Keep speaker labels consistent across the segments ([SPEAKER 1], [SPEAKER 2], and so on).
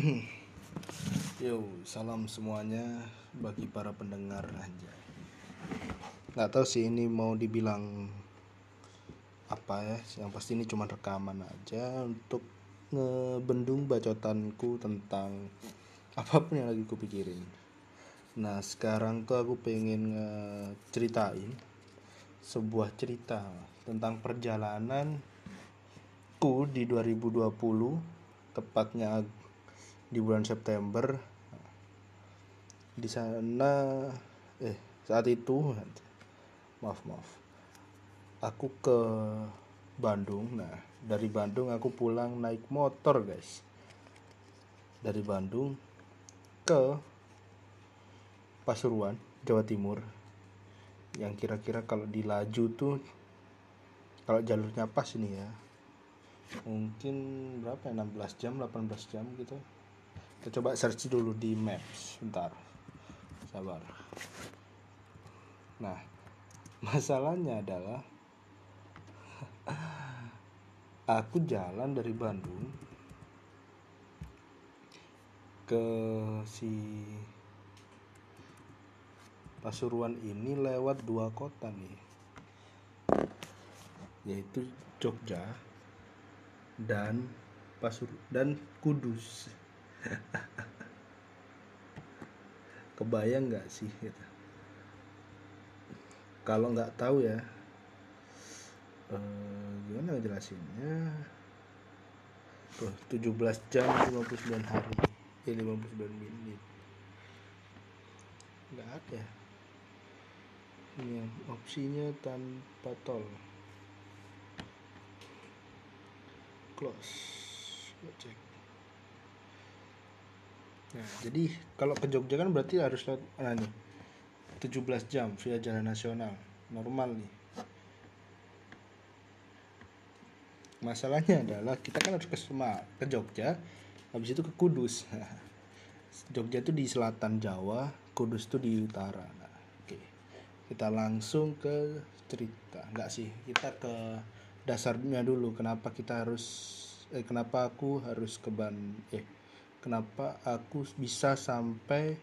[SPEAKER 1] Yo, salam semuanya bagi para pendengar aja. Nggak tahu sih ini mau dibilang apa ya, yang pasti ini cuma rekaman aja untuk ngebendung bacotanku tentang apa pun yang lagi kupikirin. Nah, sekarang tuh aku pengen ceritain sebuah cerita tentang perjalananku di 2020 tepatnya di bulan September. Di sana eh saat itu maaf maaf. Aku ke Bandung. Nah dari Bandung aku pulang naik motor guys. Dari Bandung ke Pasuruan Jawa Timur. Yang kira-kira kalau dilaju tuh kalau jalurnya pas ini ya mungkin berapa ya 16 jam 18 jam gitu kita coba search dulu di maps bentar. Sabar. Nah masalahnya adalah aku jalan dari Bandung ke si Pasuruan ini lewat dua kota nih yaitu Jogja dan Pasur dan Kudus kebayang nggak sih gitu? Kalau nggak tahu ya eh, gimana jelasinnya tuh 17 jam 59 hari. Ya 59 menit nggak ada. Ini opsinya tanpa tol. Close. Cek Nah, jadi kalau ke Jogja kan berarti harus lewat mana nih? 17 jam via jalan nasional. Normal nih. Masalahnya adalah kita kan harus ke Semarang, ke Jogja, habis itu ke Kudus. Jogja itu di selatan Jawa, Kudus itu di utara. Nah, oke. Kita langsung ke cerita. Enggak sih, kita ke dasarnya dulu kenapa kita harus eh kenapa aku harus ke Ban eh kenapa aku bisa sampai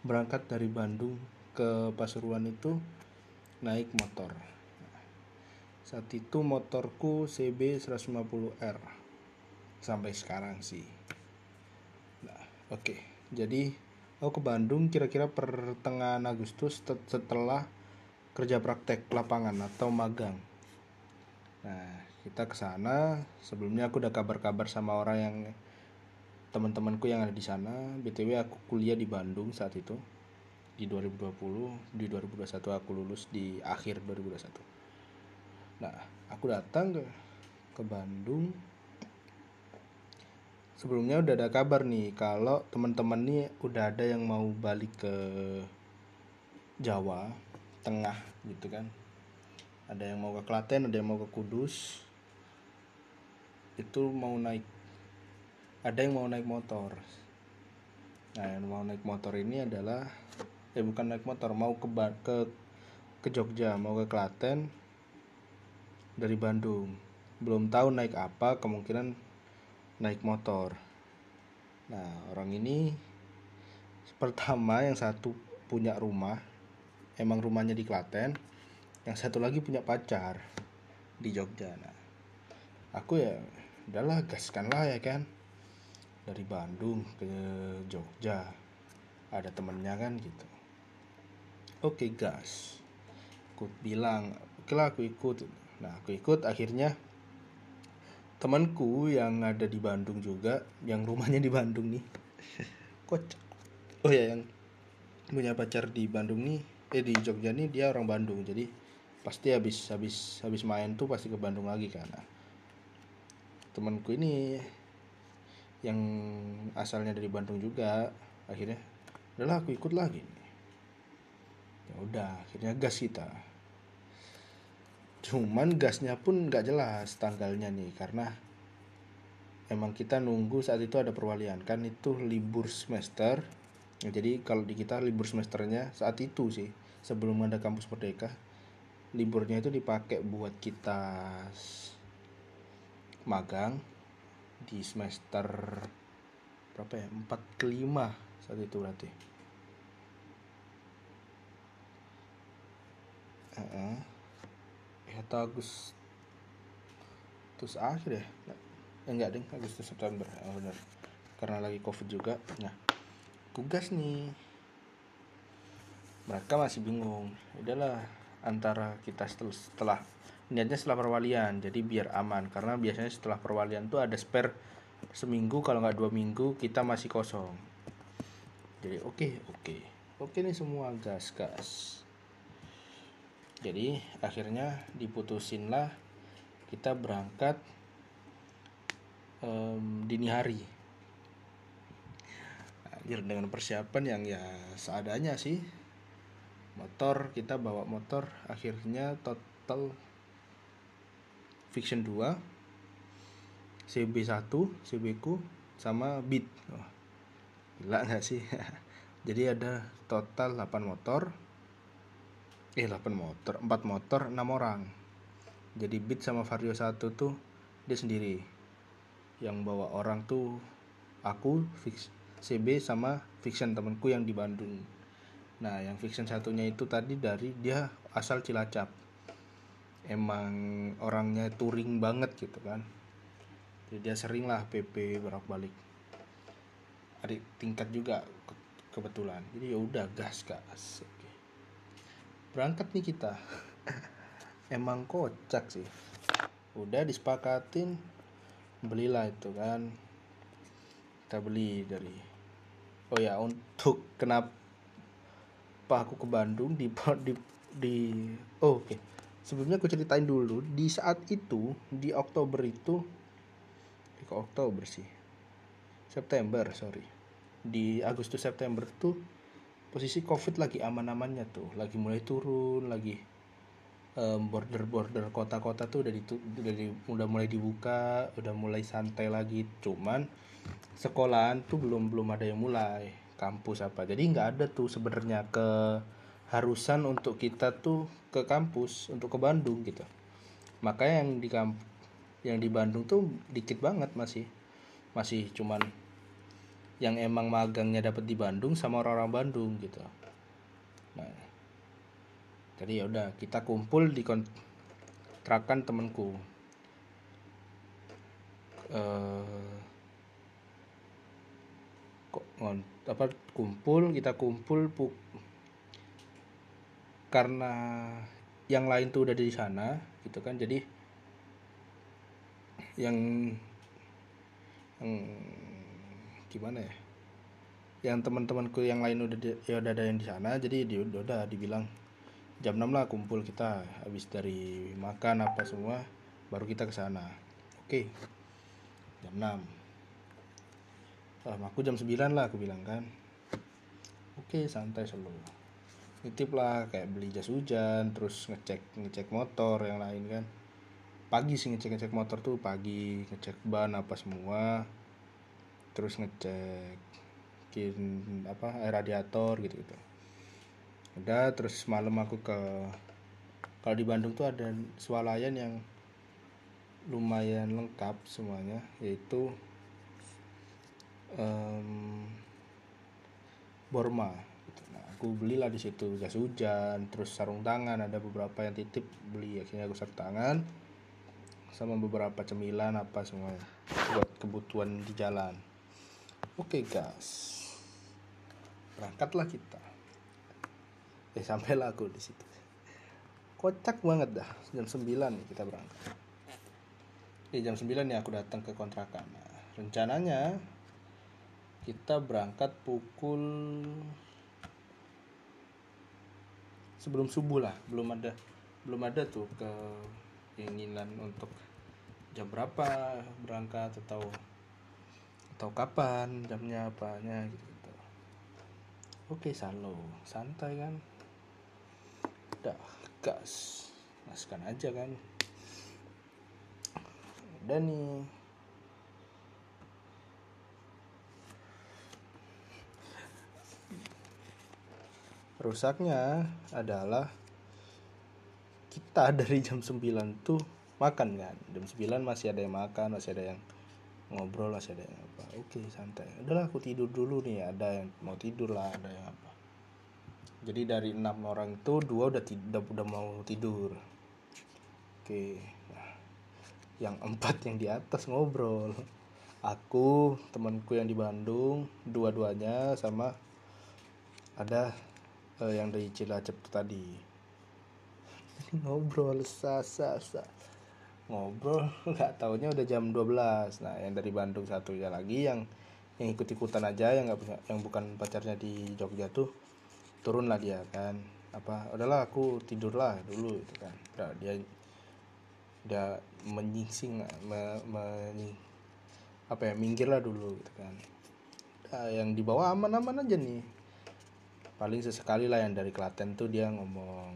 [SPEAKER 1] berangkat dari Bandung ke Pasuruan itu naik motor. Saat itu motorku CB 150R sampai sekarang sih. Nah oke. Okay. jadi aku ke Bandung kira-kira pertengahan Agustus setelah kerja praktek lapangan atau magang. Nah kita ke sana. Sebelumnya aku udah kabar-kabar sama orang yang teman-temanku yang ada di sana. Btw aku kuliah di Bandung saat itu. Di 2020 di 2021 aku lulus di akhir 2021 nah aku datang ke ke Bandung. Sebelumnya udah ada kabar nih kalau teman-teman nih udah ada yang mau balik ke Jawa Tengah gitu kan. Ada yang mau ke Klaten ada yang mau ke Kudus. Itu mau naik ada yang mau naik motor. Nah yang mau naik motor ini adalah eh bukan naik motor mau ke ke ke Jogja mau ke Klaten dari Bandung. Belum tahu naik apa kemungkinan naik motor. Nah orang ini pertama yang satu punya rumah emang rumahnya di Klaten yang satu lagi punya pacar di Jogja. Nah aku ya udahlah gaskan lah ya kan dari Bandung ke Jogja. Ada temennya kan gitu. Oke okay, gas aku bilang oke lah aku ikut. Nah aku ikut akhirnya temanku yang ada di Bandung juga yang rumahnya di Bandung nih. Kocak. Oh ya yang punya pacar di Bandung nih eh di Jogja nih dia orang Bandung. Jadi pasti habis habis habis main tuh pasti ke Bandung lagi karena temanku ini yang asalnya dari Bandung juga akhirnya udahlah aku ikut lagi ya udah akhirnya gas kita. Cuman gasnya pun nggak jelas tanggalnya nih karena emang kita nunggu saat itu ada perwalian. Kan itu libur semester. Ya, jadi kalau di kita libur semesternya saat itu sih sebelum ada kampus merdeka liburnya itu dipakai buat kita magang di semester berapa ya? 4 ke 5 saat itu berarti. -uh. ya atau Agustus akhir ya? Eh, enggak deh Agustus September. Oh, benar. Karena lagi covid juga. Nah tugas nih. Mereka masih bingung. Udahlah antara kita setelah niatnya setelah perwalian jadi biar aman. Karena biasanya setelah perwalian tuh ada spare seminggu kalau nggak dua minggu kita masih kosong. Jadi oke okay, oke. Okay. oke okay nih semua gas gas. Jadi akhirnya diputusin lah kita berangkat um, dini hari. Anjir, dengan persiapan yang ya seadanya sih. Motor kita bawa motor. Akhirnya total Fiction 2 CB1 CB ku sama Beat. Oh, gila nggak sih? Jadi ada total 8 motor. Eh 8 motor 4 motor 6 orang. Jadi Beat sama Vario 1 tuh dia sendiri. Yang bawa orang tuh aku fix CB sama Fiction temanku yang di Bandung. Nah yang Fiction satunya itu tadi dari dia asal Cilacap emang orangnya touring banget gitu kan. Jadi dia sering lah PP berak balik adik tingkat juga ke kebetulan. Jadi ya udah gas gas oke berangkat nih kita. Emang kocak sih. Udah disepakatin belilah itu kan. Kita beli dari oh ya untuk kenapa aku ke Bandung di di, di oh, oke. okay sebelumnya aku ceritain dulu di saat itu di Oktober itu di Oktober sih? September sorry. Di Agustus September tuh posisi COVID lagi aman-amannya tuh. Lagi mulai turun lagi um, border-border kota-kota tuh udah, ditu udah, di, udah mulai dibuka udah mulai santai lagi. Cuman sekolahan tuh belum belum ada yang mulai. Kampus apa. Jadi nggak ada tuh sebenarnya ke harusan untuk kita tuh ke kampus untuk ke Bandung gitu. Makanya yang di kamp yang di Bandung tuh dikit banget masih. Masih cuman yang emang magangnya dapat di Bandung sama orang-orang Bandung gitu. Nah jadi ya udah kita kumpul di kontrakan temenku uh, kok apa kumpul kita kumpul karena yang lain tuh udah di sana gitu kan. Jadi yang yang gimana ya? Yang teman-temanku yang lain udah di, ya udah ada yang di sana jadi dia udah, dibilang jam 6 lah kumpul kita habis dari makan apa semua baru kita ke sana. Oke jam 6 ah, aku jam 9 lah aku bilang kan. Oke santai selalu nitip lah kayak beli jas hujan terus ngecek ngecek motor yang lain kan. Pagi sih ngecek ngecek motor tuh pagi ngecek ban apa semua terus ngecek kin apa air radiator gitu gitu udah terus malam aku ke kalau di Bandung tuh ada swalayan yang lumayan lengkap semuanya yaitu um, Borma aku belilah di situ jas hujan terus sarung tangan ada beberapa yang titip beli akhirnya aku sarung tangan sama beberapa cemilan apa semua buat kebutuhan di jalan. Oke okay, guys berangkatlah kita. Eh sampailah aku di situ. Kocak banget dah jam 9 nih kita berangkat. Eh jam 9 nih aku datang ke kontrakan. Nah, rencananya kita berangkat pukul sebelum subuh lah belum ada belum ada tuh keinginan untuk jam berapa berangkat atau atau kapan jamnya apanya gitu. Oke salo santai kan? Udah gas gaskan aja kan. Udah nih rusaknya adalah kita dari jam 9 tuh makan kan. Jam 9 masih ada yang makan masih ada yang ngobrol lah ada yang apa. Oke santai. Udahlah aku tidur dulu nih. Ada yang mau tidur lah ada yang apa. Jadi dari enam orang itu dua udah udah, udah mau tidur. Oke nah, yang empat yang di atas ngobrol. Aku temanku yang di Bandung dua-duanya sama ada uh, yang dari Cilacap tadi. Ngobrol sa sa ngobrol nggak taunya udah jam 12 nah yang dari Bandung satu ya lagi yang yang ikut ikutan aja yang nggak punya yang bukan pacarnya di Jogja tuh turun lah dia kan. Apa udahlah aku tidur lah dulu itu kan. Udah dia dia menyingsing me, me, apa ya minggir lah dulu gitu kan. Nah, yang di bawah aman-aman aja nih paling sesekali lah yang dari Klaten tuh dia ngomong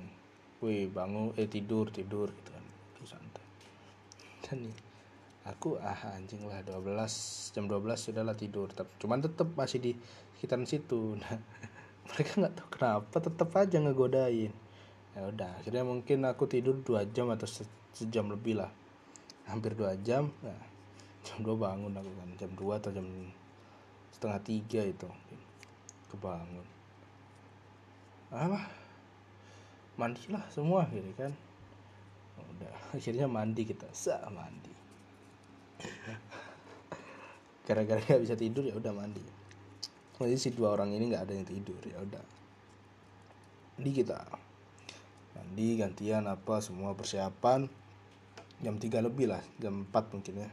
[SPEAKER 1] wih bangun eh tidur tidur gitu kan. Nih aku ah anjing lah 12 jam 12 sudahlah tidur. Tetap cuman tetap masih di sekitaran situ. Nah mereka nggak tahu kenapa tetap aja ngegodain. Ya udah akhirnya mungkin aku tidur dua jam atau se sejam lebih lah. Hampir dua jam nah jam dua bangun aku kan. Jam dua atau jam setengah tiga itu kebangun apa? Mandilah semua gitu kan. Udah akhirnya mandi kita. Sa mandi. Gara-gara nggak bisa tidur ya udah mandi. Jadi si dua orang ini nggak ada yang tidur ya udah. Di kita. Mandi gantian apa semua persiapan. Jam 3 lebih lah jam 4 mungkin ya.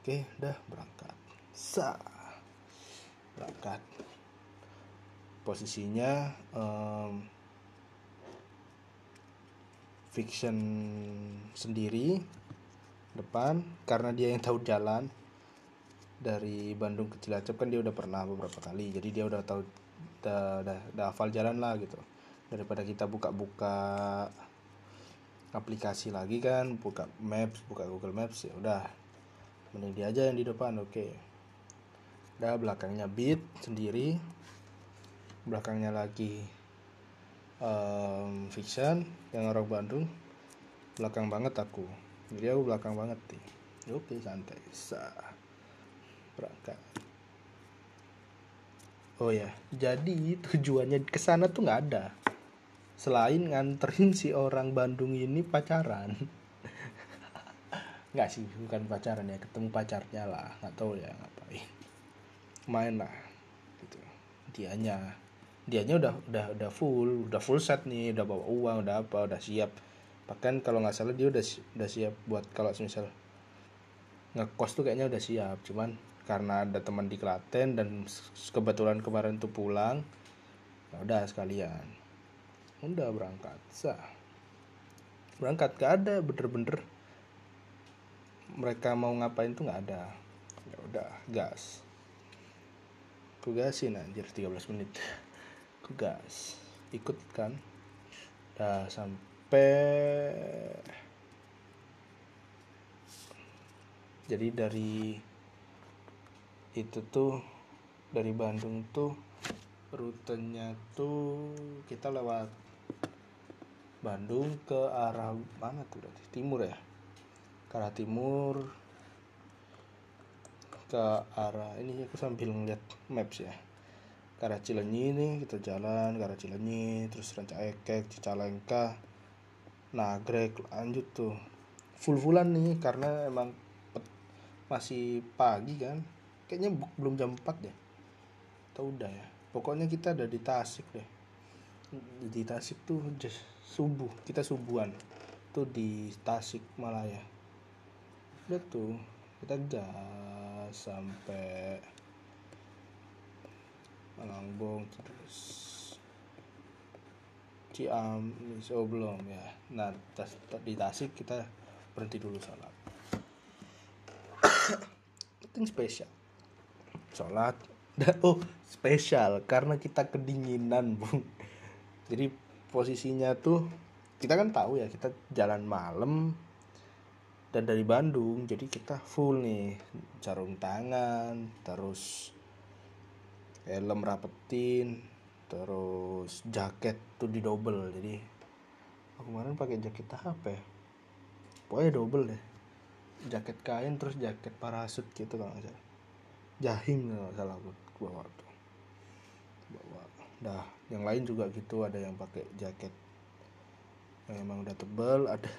[SPEAKER 1] Oke udah berangkat. Sa. Berangkat posisinya um, fiction sendiri depan karena dia yang tahu jalan dari Bandung ke Cilacap kan dia udah pernah beberapa kali jadi dia udah tahu udah, udah hafal jalan lah gitu daripada kita buka-buka aplikasi lagi kan buka maps buka Google Maps ya udah mending dia aja yang di depan oke okay. udah belakangnya beat sendiri belakangnya lagi um, fiction yang orang Bandung. Belakang banget aku. Jadi aku belakang banget nih. Oke santai. Sa. Berangkat. Oh ya jadi tujuannya ke sana tuh nggak ada. Selain nganterin si orang Bandung ini pacaran. Nggak sih bukan pacaran ya ketemu pacarnya lah. Nggak tahu ya ngapain. Main lah gitu. Dianya dianya udah udah udah full udah full set nih udah bawa uang udah apa udah siap. Bahkan kalau nggak salah dia udah udah siap buat kalau misal ngekos tuh kayaknya udah siap. Cuman karena ada teman di Klaten dan kebetulan kemarin tuh pulang ya udah sekalian. Udah berangkat sah. Berangkat gak ada bener-bener mereka mau ngapain tuh nggak ada. Ya udah gas. Aku gasin anjir 13 menit ke gas ikut kan? Udah sampai jadi dari itu tuh dari Bandung tuh rutenya tuh kita lewat Bandung ke arah mana tuh berarti? Timur ya? Ke arah timur ke arah ini aku sambil ngeliat maps ya ke arah Cilenyi nih kita jalan ke arah Cilenyi terus Ranca Ekek Cicalengka Nagrek lanjut tuh. Full fullan nih karena emang masih pagi kan. Kayaknya belum jam 4 deh. Atau udah ya. Pokoknya kita ada di Tasik deh. Di Tasik tuh subuh kita subuhan. Tuh di Tasik Malaya. Udah tuh kita gas sampai Malangbong terus Ciamis oh belum ya. Nah tas, di Tasik kita berhenti dulu sholat. Penting spesial. Sholat oh spesial karena kita kedinginan bung. Jadi posisinya tuh kita kan tahu ya kita jalan malam dan dari Bandung jadi kita full nih sarung tangan terus helm rapetin terus jaket tuh di double jadi aku kemarin pakai jaket apa ya? Pokoknya double deh. Jaket kain terus jaket parasut gitu kalau nggak salah. Jahim kalau nggak salah aku bawa tuh. Bawa. Dah yang lain juga gitu. Ada yang pakai jaket yang emang udah tebel. Ada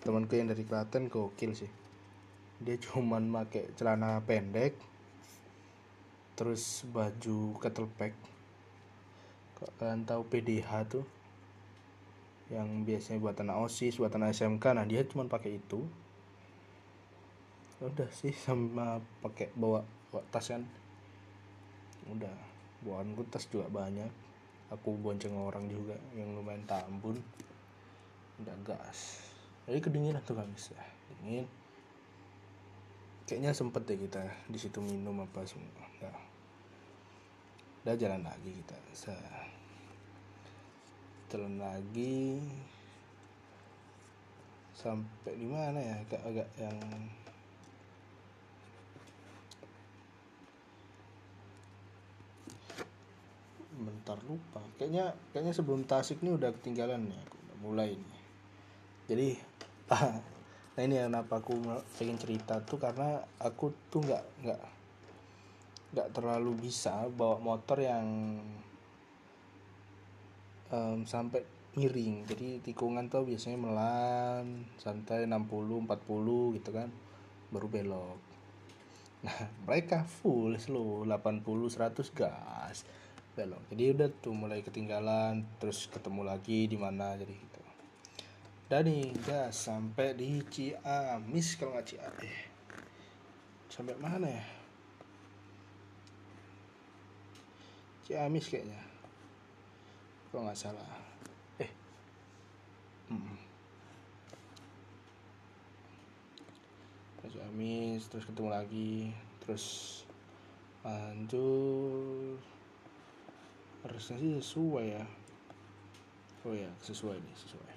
[SPEAKER 1] temanku yang dari Klaten gokil sih. Dia cuman pakai celana pendek terus baju kettle pack kalian tahu PDH tuh yang biasanya buat anak OSIS, buat anak SMK, nah dia cuma pakai itu. Udah sih sama pakai bawa, bawa tas kan. Udah, bawaan tas juga banyak. Aku bonceng orang juga yang lumayan tambun. Udah gas. Jadi kedinginan tuh kan bisa. Dingin. Kayaknya sempet deh kita di situ minum apa semua. Udah jalan lagi kita. Saya jalan lagi. Sampai di mana ya? Agak-agak yang bentar lupa. Kayaknya kayaknya sebelum Tasik ini udah ketinggalan ya aku. Udah mulai nih. Jadi nah ini yang kenapa aku pengen cerita tuh karena aku tuh nggak nggak nggak terlalu bisa bawa motor yang um, sampai miring. Jadi tikungan tuh biasanya melan santai 60 40 gitu kan baru belok. Nah mereka full slow 80 100 gas belok. Jadi udah tuh mulai ketinggalan terus ketemu lagi di mana jadi gitu. Dan nih gas sampai di Ciamis kalau nggak Ciamis. Sampai mana ya Ciamis kayaknya. Kalau nggak salah. Eh. Mm. Ciamis terus ketemu lagi. Terus lanjut harusnya sih sesuai ya? Oh ya sesuai nih sesuai.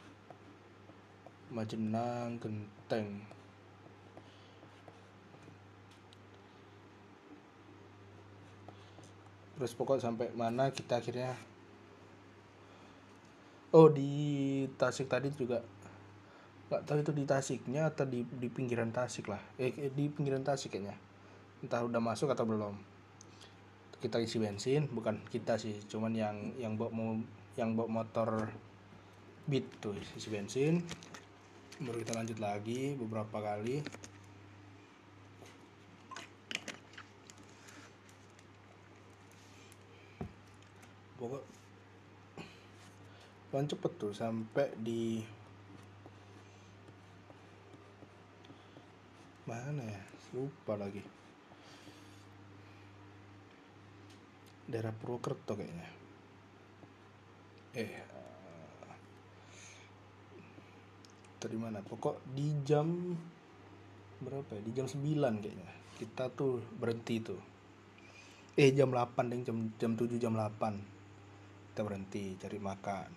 [SPEAKER 1] Majenang Genteng terus pokok sampai mana kita akhirnya? Oh di Tasik tadi juga. Nggak tahu itu di Tasiknya atau di di pinggiran Tasik lah. Eh di pinggiran Tasik kayaknya. Entah udah masuk atau belum. Kita isi bensin bukan kita sih. Cuman yang yang bawa mau yang bawa motor beat tuh isi bensin. Baru kita lanjut lagi beberapa kali pokok. Kan cepet tuh sampai di mana ya? Lupa lagi. Daerah Purwokerto kayaknya. Eh dari mana? Pokok di jam berapa ya? Di jam 9 kayaknya. Kita tuh berhenti tuh. Eh jam 8 deh jam jam 7 jam 8 kita berhenti cari makan.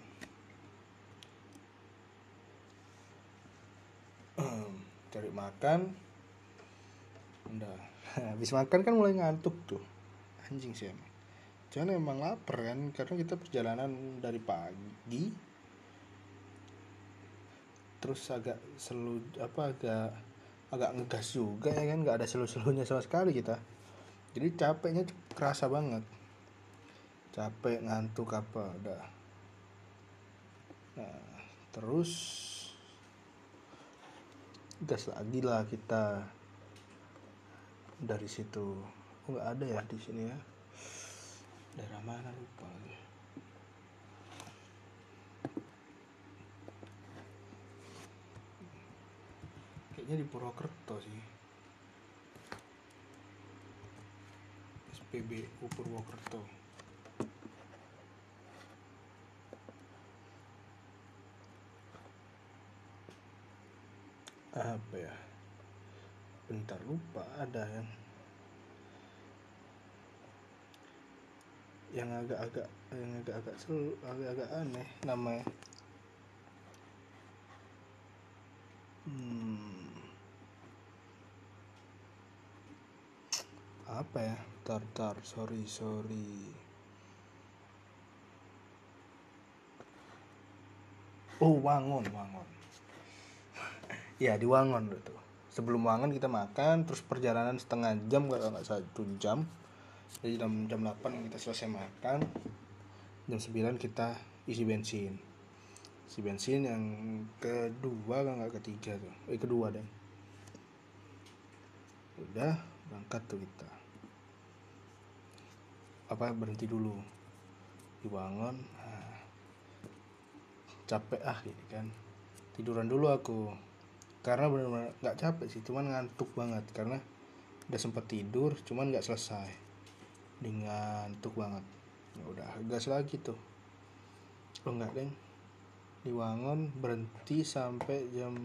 [SPEAKER 1] Cari makan. Udah habis makan kan mulai ngantuk tuh. Anjing sih emang. Cuman emang lapar kan karena kita perjalanan dari pagi. Terus agak selu apa agak agak ngegas juga ya kan nggak ada selu-selunya sama sekali kita. Jadi capeknya kerasa banget capek ngantuk apa udah. Nah terus gas lagi lah kita dari situ. Oh, nggak ada ya di sini ya? Daerah mana? Lupa lagi. Kayaknya di Purwokerto sih. SPBU Purwokerto apa ya? Bentar lupa ada yang yang agak-agak yang agak-agak agak-agak aneh namanya. Hmm. apa ya? Tar tar sorry sorry. Oh wangon wangon ya di wangon tuh. Sebelum makan kita makan terus perjalanan setengah jam kalau nggak satu jam. Jadi jam jam 8 kita selesai makan jam 9 kita isi bensin. Isi bensin yang kedua kalau nggak ketiga tuh. Eh kedua deh. Udah berangkat tuh kita. Apa berhenti dulu. Dibangun nah, capek ah gitu kan. Tiduran dulu aku karena benar-benar nggak capek sih cuman ngantuk banget. Karena udah sempat tidur cuman nggak selesai. Dengan ngantuk banget. Ya udah gas lagi tuh. Oh enggak deng. Di Wangon berhenti sampai jam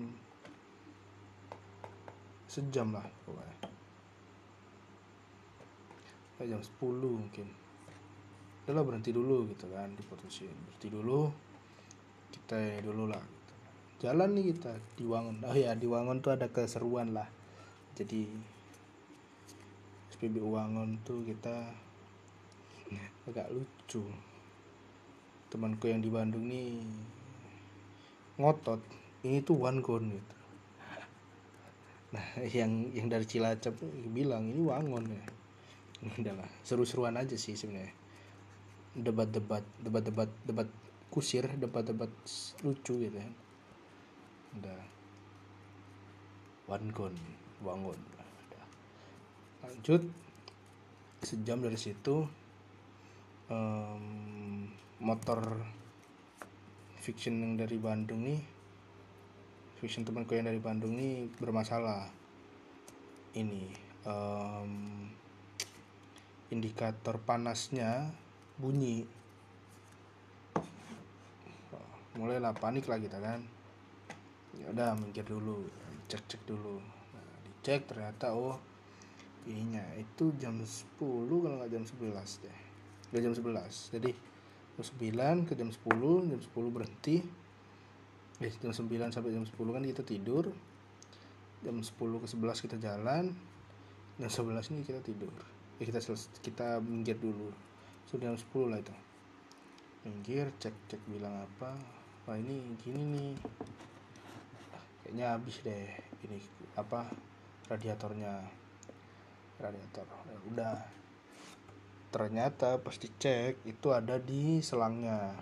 [SPEAKER 1] sejam lah pokoknya. Sampai jam 10 mungkin. Udah berhenti dulu gitu kan diputusin. Berhenti dulu kita ini dulu lah. Jalan nih kita. Di Wangon oh ya di Wangon tuh ada keseruan lah. Jadi SPBU Wangon tuh kita agak lucu. Temanku yang di Bandung nih ngotot. Ini tuh gone gitu. Nah yang yang dari Cilacap bilang ini Wangon ya. Adalah seru-seruan aja sih sebenarnya. Debat-debat debat-debat debat kusir debat-debat lucu gitu ya gone Wangon udah. lanjut. Sejam dari situ um, motor fiction yang dari Bandung nih fiction temanku yang dari Bandung nih bermasalah. Ini um, indikator panasnya bunyi. Mulailah panik lah kita kan ya udah mikir dulu cek cek dulu. Nah, dicek ternyata oh ininya itu jam 10 kalau nggak jam 11 deh. Udah jam 11 jadi jam 9 ke jam 10 jam 10 berhenti. Eh jam 9 sampai jam 10 kan kita tidur. Jam 10 ke 11 kita jalan. Jam 11 ini kita tidur. Ya kita kita minggir dulu. Sudah jam 10 lah itu. Minggir cek cek bilang apa. Wah ini gini nih kayaknya habis deh. Ini apa radiatornya. Radiator. Ya udah. Ternyata pas dicek itu ada di selangnya.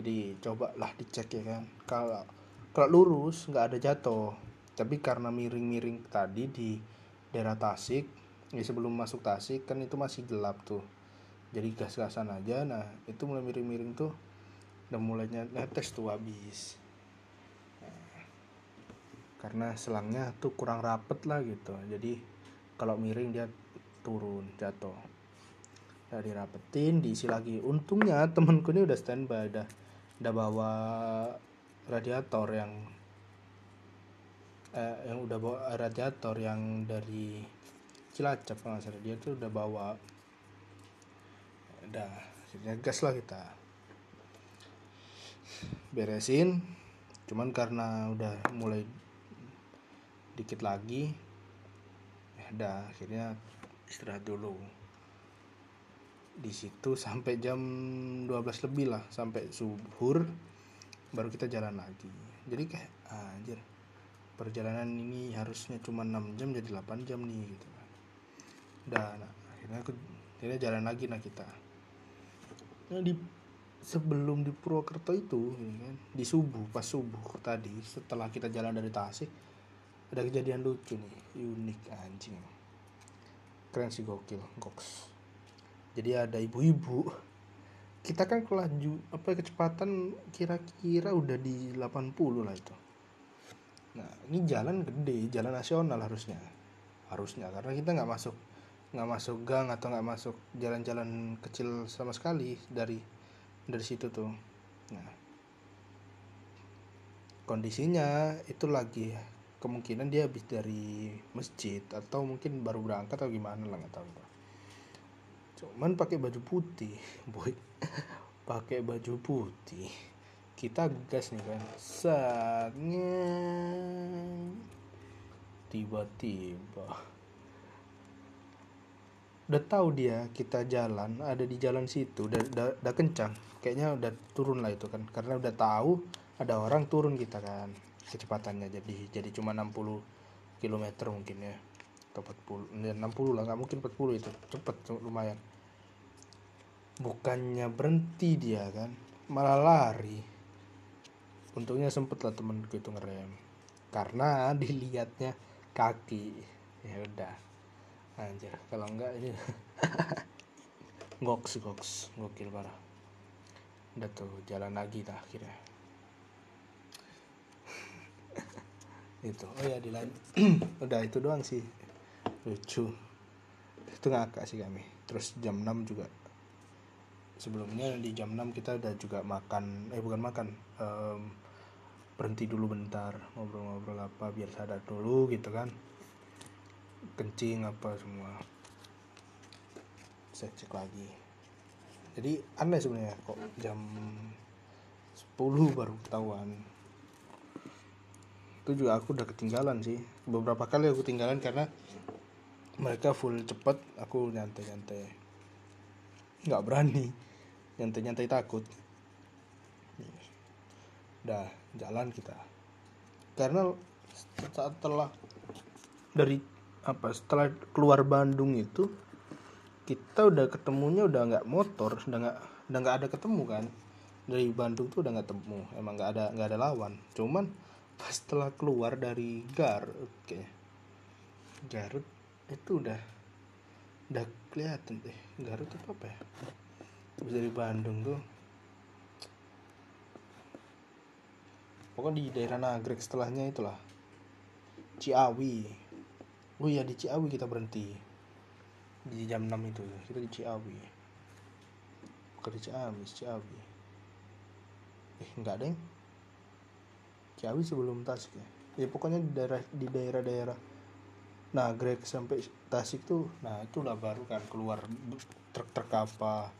[SPEAKER 1] Jadi cobalah dicek ya kan. Kalau kalau lurus nggak ada jatuh. Tapi karena miring-miring tadi di daerah Tasik ya sebelum masuk Tasik kan itu masih gelap tuh. Jadi gas-gasan aja. Nah itu mulai miring-miring tuh udah mulainya netes tuh habis karena selangnya tuh kurang rapet lah gitu. Jadi kalau miring dia turun jatuh. Udah dirapetin diisi lagi. Untungnya temenku ini udah standby udah udah bawa radiator yang eh, yang udah bawa radiator yang dari Cilacap kalau salah. Dia tuh udah bawa udah gas lah kita. Beresin. Cuman karena udah mulai dikit lagi. Ya udah akhirnya istirahat dulu. Di situ sampai jam 12 lebih lah sampai subuh baru kita jalan lagi. Jadi kayak anjir perjalanan ini harusnya cuma 6 jam jadi 8 jam nih gitu kan. Udah nah, akhirnya aku akhirnya jalan lagi nah kita. Nah di sebelum di Purwokerto itu kan, di subuh pas subuh tadi setelah kita jalan dari Tasik ada kejadian lucu nih unik anjing. Keren sih gokil goks. Jadi ada ibu-ibu. Kita kan kelaju apa kecepatan kira-kira udah di 80 lah itu. Nah ini jalan gede jalan nasional harusnya. Harusnya karena kita nggak masuk nggak masuk gang atau nggak masuk jalan-jalan kecil sama sekali dari dari situ tuh. Nah kondisinya itu lagi kemungkinan dia habis dari masjid atau mungkin baru berangkat atau gimana lah nggak tahu cuman pakai baju putih boy. Pakai baju putih. Kita gas nih kan. Saatnya tiba-tiba. Udah tahu dia kita jalan ada di jalan situ udah, udah, udah kencang. Kayaknya udah turun lah itu kan. Karena udah tahu ada orang turun kita kan kecepatannya. Jadi jadi cuma 60 kilometer mungkin ya. Atau 40 ya 60 lah nggak mungkin 40 itu. Cepet lumayan. Bukannya berhenti dia kan? Malah lari. Untungnya sempet lah temenku itu ngerem. Karena dilihatnya kaki. Ya udah. Anjir kalau enggak ini goks goks gokil parah. Udah tuh jalan lagi lah akhirnya itu oh ya di lain udah itu doang sih. Lucu. Itu ngakak sih kami. Terus jam 6 juga. Sebelumnya di jam 6 kita udah juga makan eh bukan makan um, berhenti dulu bentar ngobrol-ngobrol apa biar sadar dulu gitu kan. Kencing apa semua. Saya cek lagi. Jadi aneh sebenarnya kok jam 10 baru ketahuan itu juga aku udah ketinggalan sih. Beberapa kali aku ketinggalan karena mereka full cepet aku nyantai-nyantai. Nggak berani. Nyantai-nyantai takut. Udah jalan kita. Karena setelah dari apa setelah keluar Bandung itu kita udah ketemunya udah nggak motor udah nggak udah nggak ada ketemu kan. Dari Bandung tuh udah nggak ketemu emang nggak ada nggak ada lawan. Cuman pas setelah keluar dari Garut oke. Garut itu udah udah kelihatan deh. Garut itu apa ya? Dari Bandung tuh. Pokoknya di daerah Nagrek setelahnya itulah. Ciawi. Oh iya di Ciawi kita berhenti. Di jam 6 itu kita di Ciawi. Di Ciamis Ciawi. Eh enggak deng Ciawi sebelum Tasik ya. Ya pokoknya di daerah di daerah-daerah nah Greg sampai Tasik tuh nah itulah baru kan keluar truk-truk apa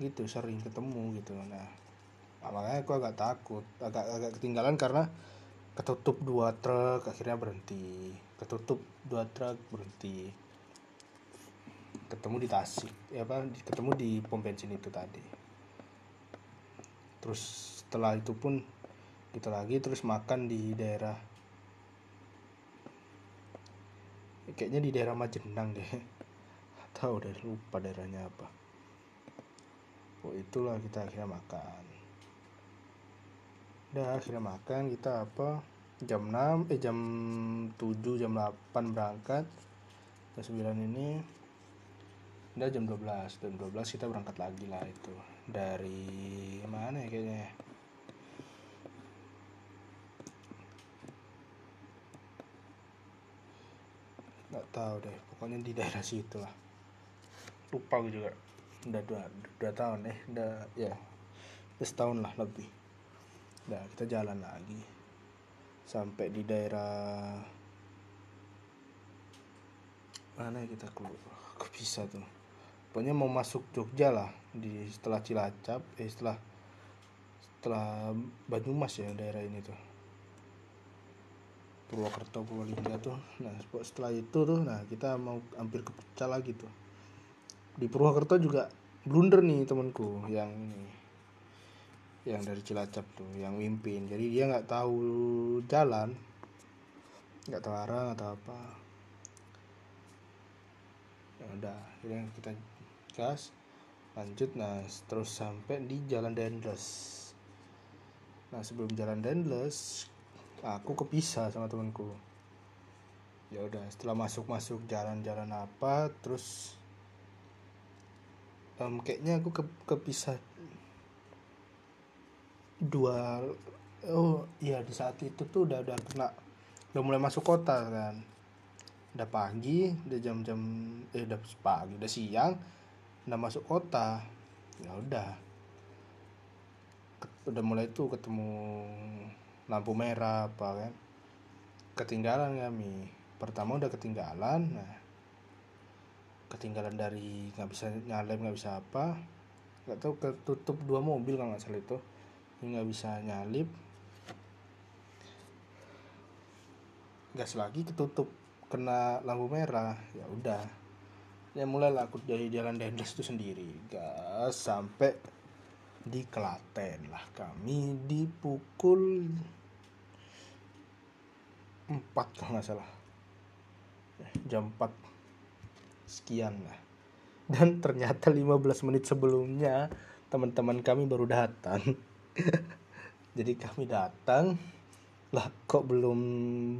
[SPEAKER 1] gitu sering ketemu gitu. Nah makanya aku agak takut agak agak ketinggalan karena ketutup dua truk akhirnya berhenti. Ketutup dua truk berhenti. Ketemu di Tasik ya apa ketemu di pom bensin itu tadi. Terus setelah itu pun kita lagi terus makan di daerah kayaknya di daerah Majenang deh. Tahu deh lupa daerahnya apa. Oh itulah kita akhirnya makan. Udah akhirnya makan kita apa jam 6 eh jam 7 jam 8 berangkat. Jam 9 ini udah jam 12 jam 12 kita berangkat lagi lah itu. Dari mana ya kayaknya nggak tahu deh pokoknya di daerah situ lah. Lupa gue juga. Udah dua, dua tahun eh udah ya udah setahun lah lebih. Udah kita jalan lagi. Sampai di daerah mana ya kita keluar kok bisa tuh? Pokoknya mau masuk Jogja lah di setelah Cilacap eh setelah setelah Banyumas ya daerah ini tuh Purwokerto Purwolingga tuh. Nah setelah itu tuh nah kita mau hampir ke Puncak lagi tuh. Di Purwokerto juga blunder nih temanku yang yang dari Cilacap tuh yang mimpin. Jadi dia nggak tahu jalan nggak tahu arah nggak apa. Ya udah akhirnya kita gas lanjut nah terus sampai di Jalan Dendles. Nah sebelum Jalan Dendles aku kepisah sama temanku. Ya udah setelah masuk masuk jalan-jalan apa terus um, kayaknya aku ke, kepisah dua oh iya di saat itu tuh udah udah kena udah mulai masuk kota kan. Udah pagi udah jam-jam eh udah pagi udah siang udah masuk kota. Ya udah. Udah mulai tuh ketemu lampu merah apa kan? Ketinggalan kami. Pertama udah ketinggalan nah. Ketinggalan dari nggak bisa nyalip nggak bisa apa. Nggak tahu ketutup dua mobil kalau nggak salah itu. Nggak bisa nyalip. Gas lagi ketutup kena lampu merah ya udah. Ya mulailah aku dari jalan Dendles itu sendiri. Gas sampai di Klaten lah. Kami dipukul 4 kalau nggak salah. Jam 4 sekian lah. Dan ternyata 15 menit sebelumnya teman-teman kami baru datang. Jadi kami datang lah kok belum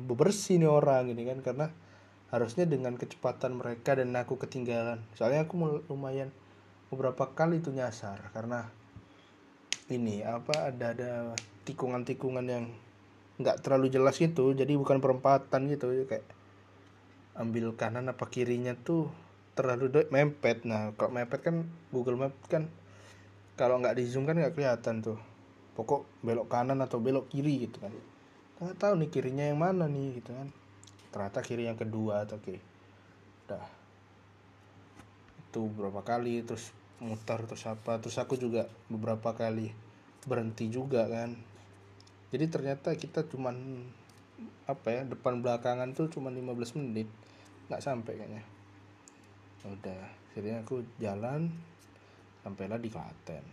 [SPEAKER 1] bebersih nih orang ini kan? Karena harusnya dengan kecepatan mereka dan aku ketinggalan. Soalnya aku lumayan beberapa kali itu nyasar karena ini apa ada ada tikungan-tikungan yang nggak terlalu jelas gitu jadi bukan perempatan gitu kayak ambil kanan apa kirinya tuh terlalu mepet. Nah kalau mepet kan Google Map kan kalau nggak di zoom kan nggak kelihatan tuh. Pokok belok kanan atau belok kiri gitu kan. Nggak tahu nih kirinya yang mana nih gitu kan. Ternyata kiri yang kedua atau oke udah. Itu berapa kali terus muter terus apa terus aku juga beberapa kali berhenti juga kan. Jadi ternyata kita cuman apa ya depan belakangan tuh cuma 15 menit nggak sampai kayaknya. Udah akhirnya aku jalan sampailah di Klaten.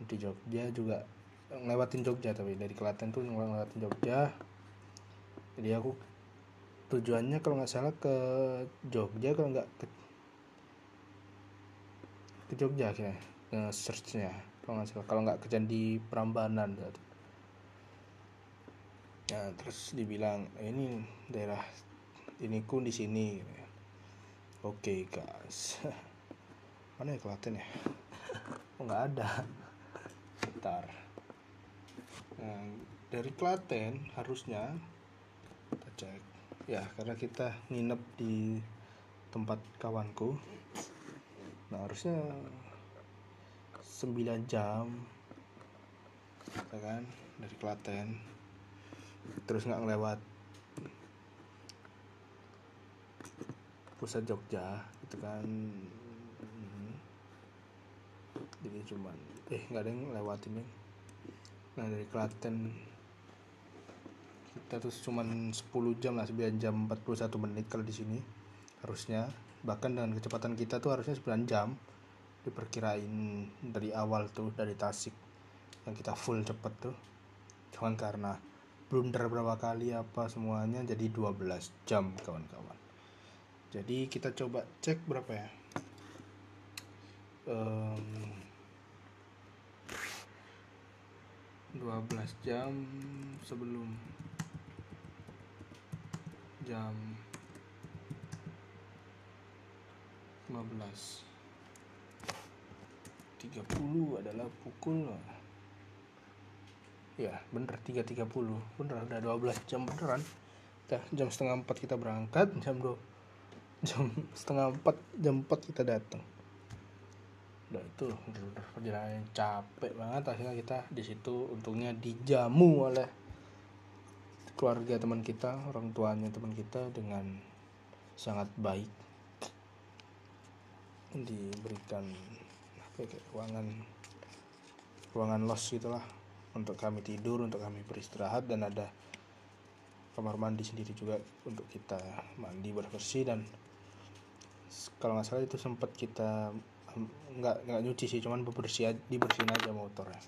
[SPEAKER 1] Di Jogja juga ngelewatin Jogja tapi dari Klaten tuh ngelewatin Jogja. Jadi aku tujuannya kalau nggak salah ke Jogja kalau nggak ke, ke Jogja akhirnya ke searchnya kalau nggak salah. Kalau nggak ke Candi Prambanan ya terus dibilang eh, ini daerah ini ku di sini. Oke okay, guys. Mana ya Klaten ya oh nggak ada? Bentar. Nah, dari Klaten harusnya kita cek. Ya karena kita nginep di tempat kawanku nah harusnya 9 jam ya kan dari Klaten. Terus nggak ngelewat pusat Jogja gitu kan. Hmm. jadi cuman eh nggak ada yang lewatin ya. Nah dari Klaten kita tuh cuman 10 jam lah 9 jam 41 menit kalau di sini harusnya bahkan dengan kecepatan kita tuh harusnya 9 jam diperkirain dari awal tuh dari Tasik yang kita full cepet tuh. Cuman karena blunder berapa kali apa semuanya jadi 12 jam kawan-kawan. Jadi kita coba cek berapa ya? Um, 12 jam sebelum jam 15 30 adalah pukul. Ya bener 3.30 bener udah 12 jam beneran. Dah, jam setengah 4 kita berangkat jam 2 jam setengah 4 jam 4 kita datang. Udah itu udah perjalanan capek banget. Akhirnya kita di situ untungnya dijamu oleh keluarga teman kita orang tuanya teman kita dengan sangat baik diberikan apa ya, ruangan ruangan los gitulah untuk kami tidur untuk kami beristirahat dan ada kamar mandi sendiri juga untuk kita mandi bersih dan kalau nggak salah itu sempat kita nggak nggak nyuci sih cuman bebersih dibersihin aja motornya.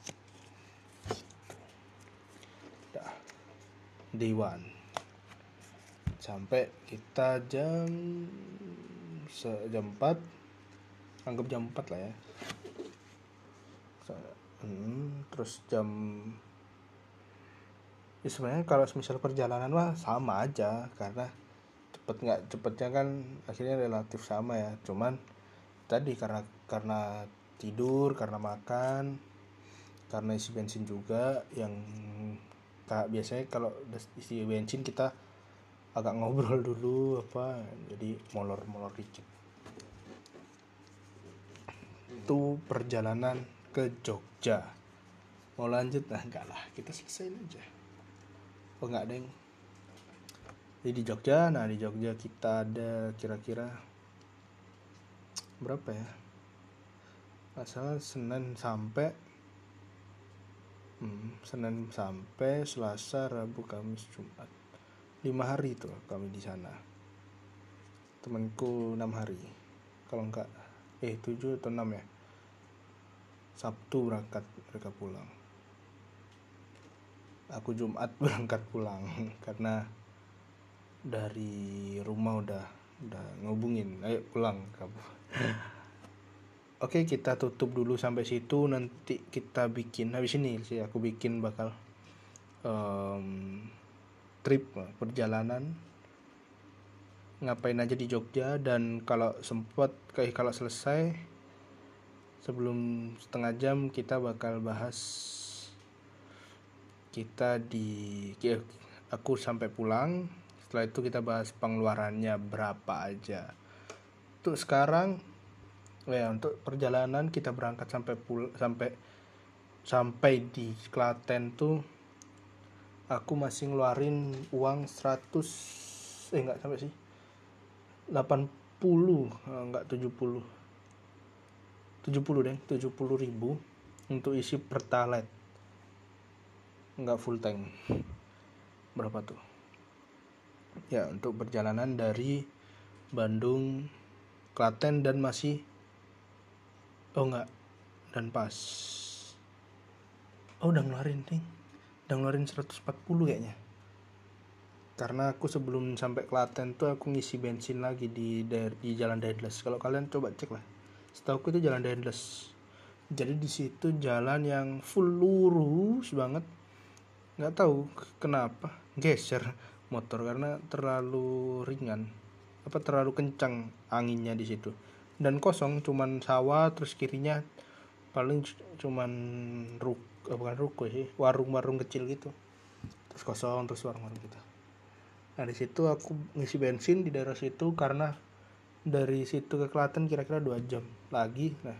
[SPEAKER 1] Day one sampai kita jam jam 4 anggap jam 4 lah ya. Hmm, terus jam ya sebenarnya kalau misal perjalanan mah sama aja karena cepet nggak cepetnya kan akhirnya relatif sama ya. Cuman tadi karena karena tidur karena makan karena isi bensin juga yang kak biasanya kalau isi bensin kita agak ngobrol dulu apa jadi molor-molor dikit itu perjalanan ke Jogja. Mau lanjut? Nah enggak lah. Kita selesaiin aja. Oh enggak yang jadi di Jogja. Nah di Jogja kita ada kira-kira berapa ya? Masalah Senin sampai hmm, Senin sampai Selasa Rabu Kamis Jumat. Lima hari tuh kami di sana. Temanku enam hari. Kalau enggak eh tujuh atau enam ya? Sabtu berangkat mereka pulang. Aku Jumat berangkat pulang karena dari rumah udah udah ngubungin. Ayo pulang kamu. Oke kita tutup dulu sampai situ. Nanti kita bikin habis ini sih aku bikin bakal um, trip perjalanan ngapain aja di Jogja dan kalau sempat kayak kalau selesai sebelum setengah jam kita bakal bahas kita di ya, aku sampai pulang. Setelah itu kita bahas pengeluarannya berapa aja. Untuk sekarang ya untuk perjalanan kita berangkat sampai pul sampai sampai di Klaten tuh aku masih ngeluarin uang 100 eh enggak sampai sih 80 enggak 70 70 deh 70 ribu untuk isi pertalite enggak full tank. Berapa tuh? Ya untuk perjalanan dari Bandung Klaten dan masih oh enggak. Dan pas. Oh udah ngeluarin nih udah ngeluarin 140 kayaknya karena aku sebelum sampai Klaten tuh aku ngisi bensin lagi di di jalan Deadless kalau kalian coba cek lah. Setahu aku itu jalan Deadless jadi di situ jalan yang full lurus banget. Nggak tahu kenapa. Geser motor karena terlalu ringan. Apa terlalu kencang anginnya di situ. Dan kosong cuman sawah terus kirinya paling cuman ruk eh, bukan ruko sih warung-warung kecil gitu. Terus kosong terus warung-warung gitu nah di situ aku ngisi bensin di daerah situ karena dari situ ke Klaten kira-kira dua jam lagi. Nah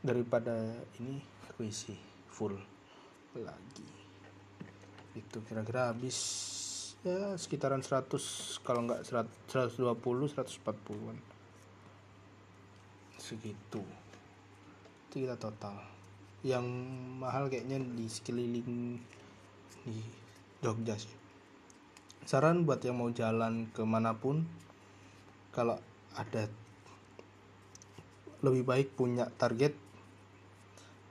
[SPEAKER 1] daripada ini aku isi full lagi. Itu kira-kira habis ya sekitaran 100 kalau nggak 120 140-an segitu. Itu kita total. Yang mahal kayaknya di sekeliling di Jogja sih saran buat yang mau jalan ke mana pun kalau ada lebih baik punya target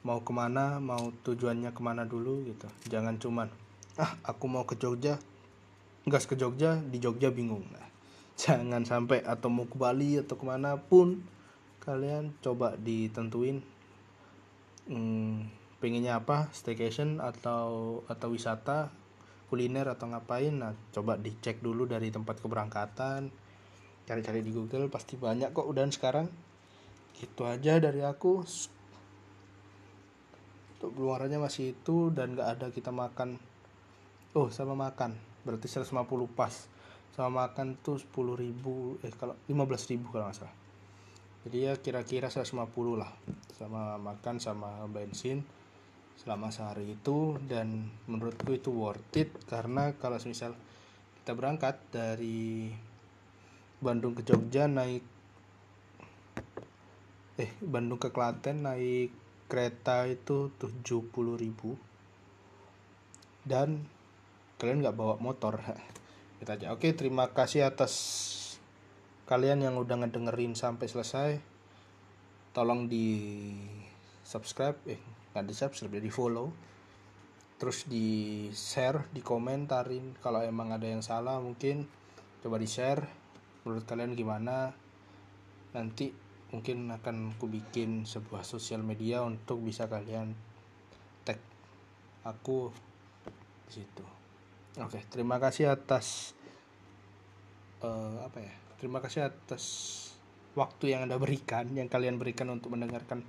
[SPEAKER 1] mau ke mana mau tujuannya ke mana dulu gitu. Jangan cuman ah aku mau ke Jogja gas ke Jogja di Jogja bingung. Nah, jangan sampai atau mau ke Bali atau ke mana pun kalian coba ditentuin hmm, pengennya apa staycation atau atau wisata kuliner atau ngapain nah coba dicek dulu dari tempat keberangkatan cari-cari di Google pasti banyak kok. Udah sekarang itu aja dari aku. Untuk keluarannya masih itu dan gak ada kita makan. Oh sama makan. Berarti 150 pas. Sama makan tuh 10 ribu eh kalau 15 ribu kalau nggak salah. Jadi ya kira-kira 150 lah. Sama makan sama bensin selama sehari itu dan menurutku itu worth it karena kalau misal kita berangkat dari Bandung ke Jogja naik eh Bandung ke Klaten naik kereta itu 70.000 dan kalian nggak bawa motor. Kita aja oke terima kasih atas kalian yang udah ngedengerin sampai selesai. Tolong di subscribe eh nggak di subscribe di follow. Terus di share di komentarin. Kalau emang ada yang salah mungkin coba di share. Menurut kalian gimana? Nanti mungkin akan aku bikin sebuah sosial media untuk bisa kalian tag aku di situ. Oke terima kasih atas uh, apa ya? Terima kasih atas waktu yang anda berikan yang kalian berikan untuk mendengarkan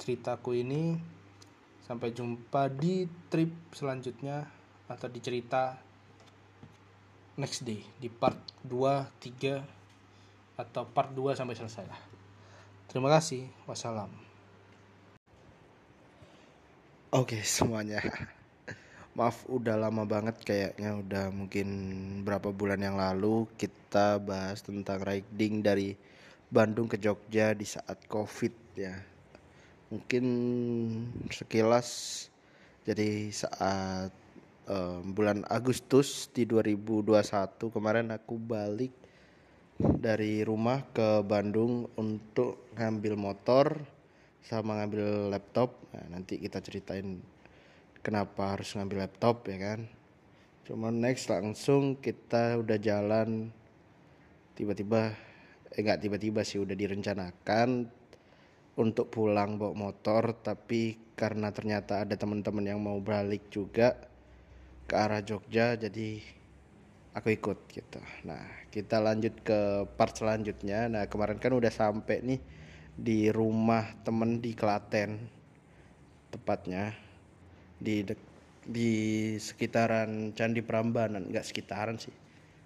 [SPEAKER 1] ceritaku ini Sampai jumpa di trip selanjutnya atau di cerita next day di part 2, 3 atau part 2 sampai selesai lah. Terima kasih. Wassalam.
[SPEAKER 2] Oke, semuanya. Maaf udah lama banget kayaknya udah mungkin berapa bulan yang lalu kita bahas tentang riding dari Bandung ke Jogja di saat Covid ya mungkin sekilas jadi saat um, bulan Agustus di 2021 kemarin aku balik dari rumah ke Bandung untuk ngambil motor sama ngambil laptop. Nah, nanti kita ceritain kenapa harus ngambil laptop ya kan? Cuman next langsung kita udah jalan tiba-tiba eh nggak tiba-tiba sih udah direncanakan untuk pulang bawa motor tapi karena ternyata ada teman-teman yang mau balik juga ke arah Jogja jadi aku ikut gitu. Nah kita lanjut ke part selanjutnya. Nah kemarin kan udah sampai nih di rumah temen di Klaten tepatnya. Di di sekitaran Candi Prambanan. Nggak sekitaran sih.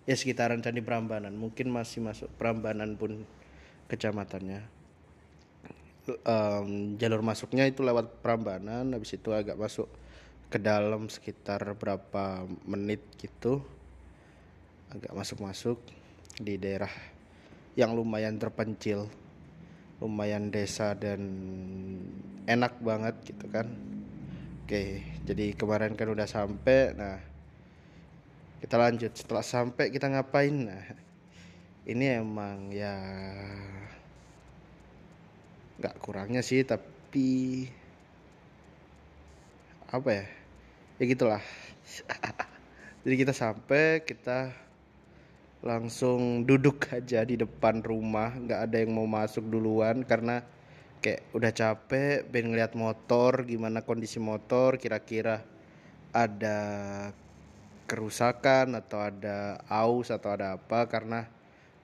[SPEAKER 2] Ya sekitaran Candi Prambanan. Mungkin masih masuk Prambanan pun kecamatannya Em, jalur masuknya itu lewat Prambanan habis itu agak masuk ke dalam sekitar berapa menit gitu agak masuk-masuk di daerah yang lumayan terpencil lumayan desa dan enak banget gitu kan Oke, jadi kemarin kan udah sampai. Nah, kita lanjut. Setelah sampai kita ngapain? Nah, ini emang ya nggak kurangnya sih, tapi apa ya? Ya gitulah. jadi kita sampai, kita langsung duduk aja di depan rumah, nggak ada yang mau masuk duluan karena kayak udah capek pengen ngeliat motor gimana kondisi motor kira-kira ada kerusakan atau ada aus atau ada apa karena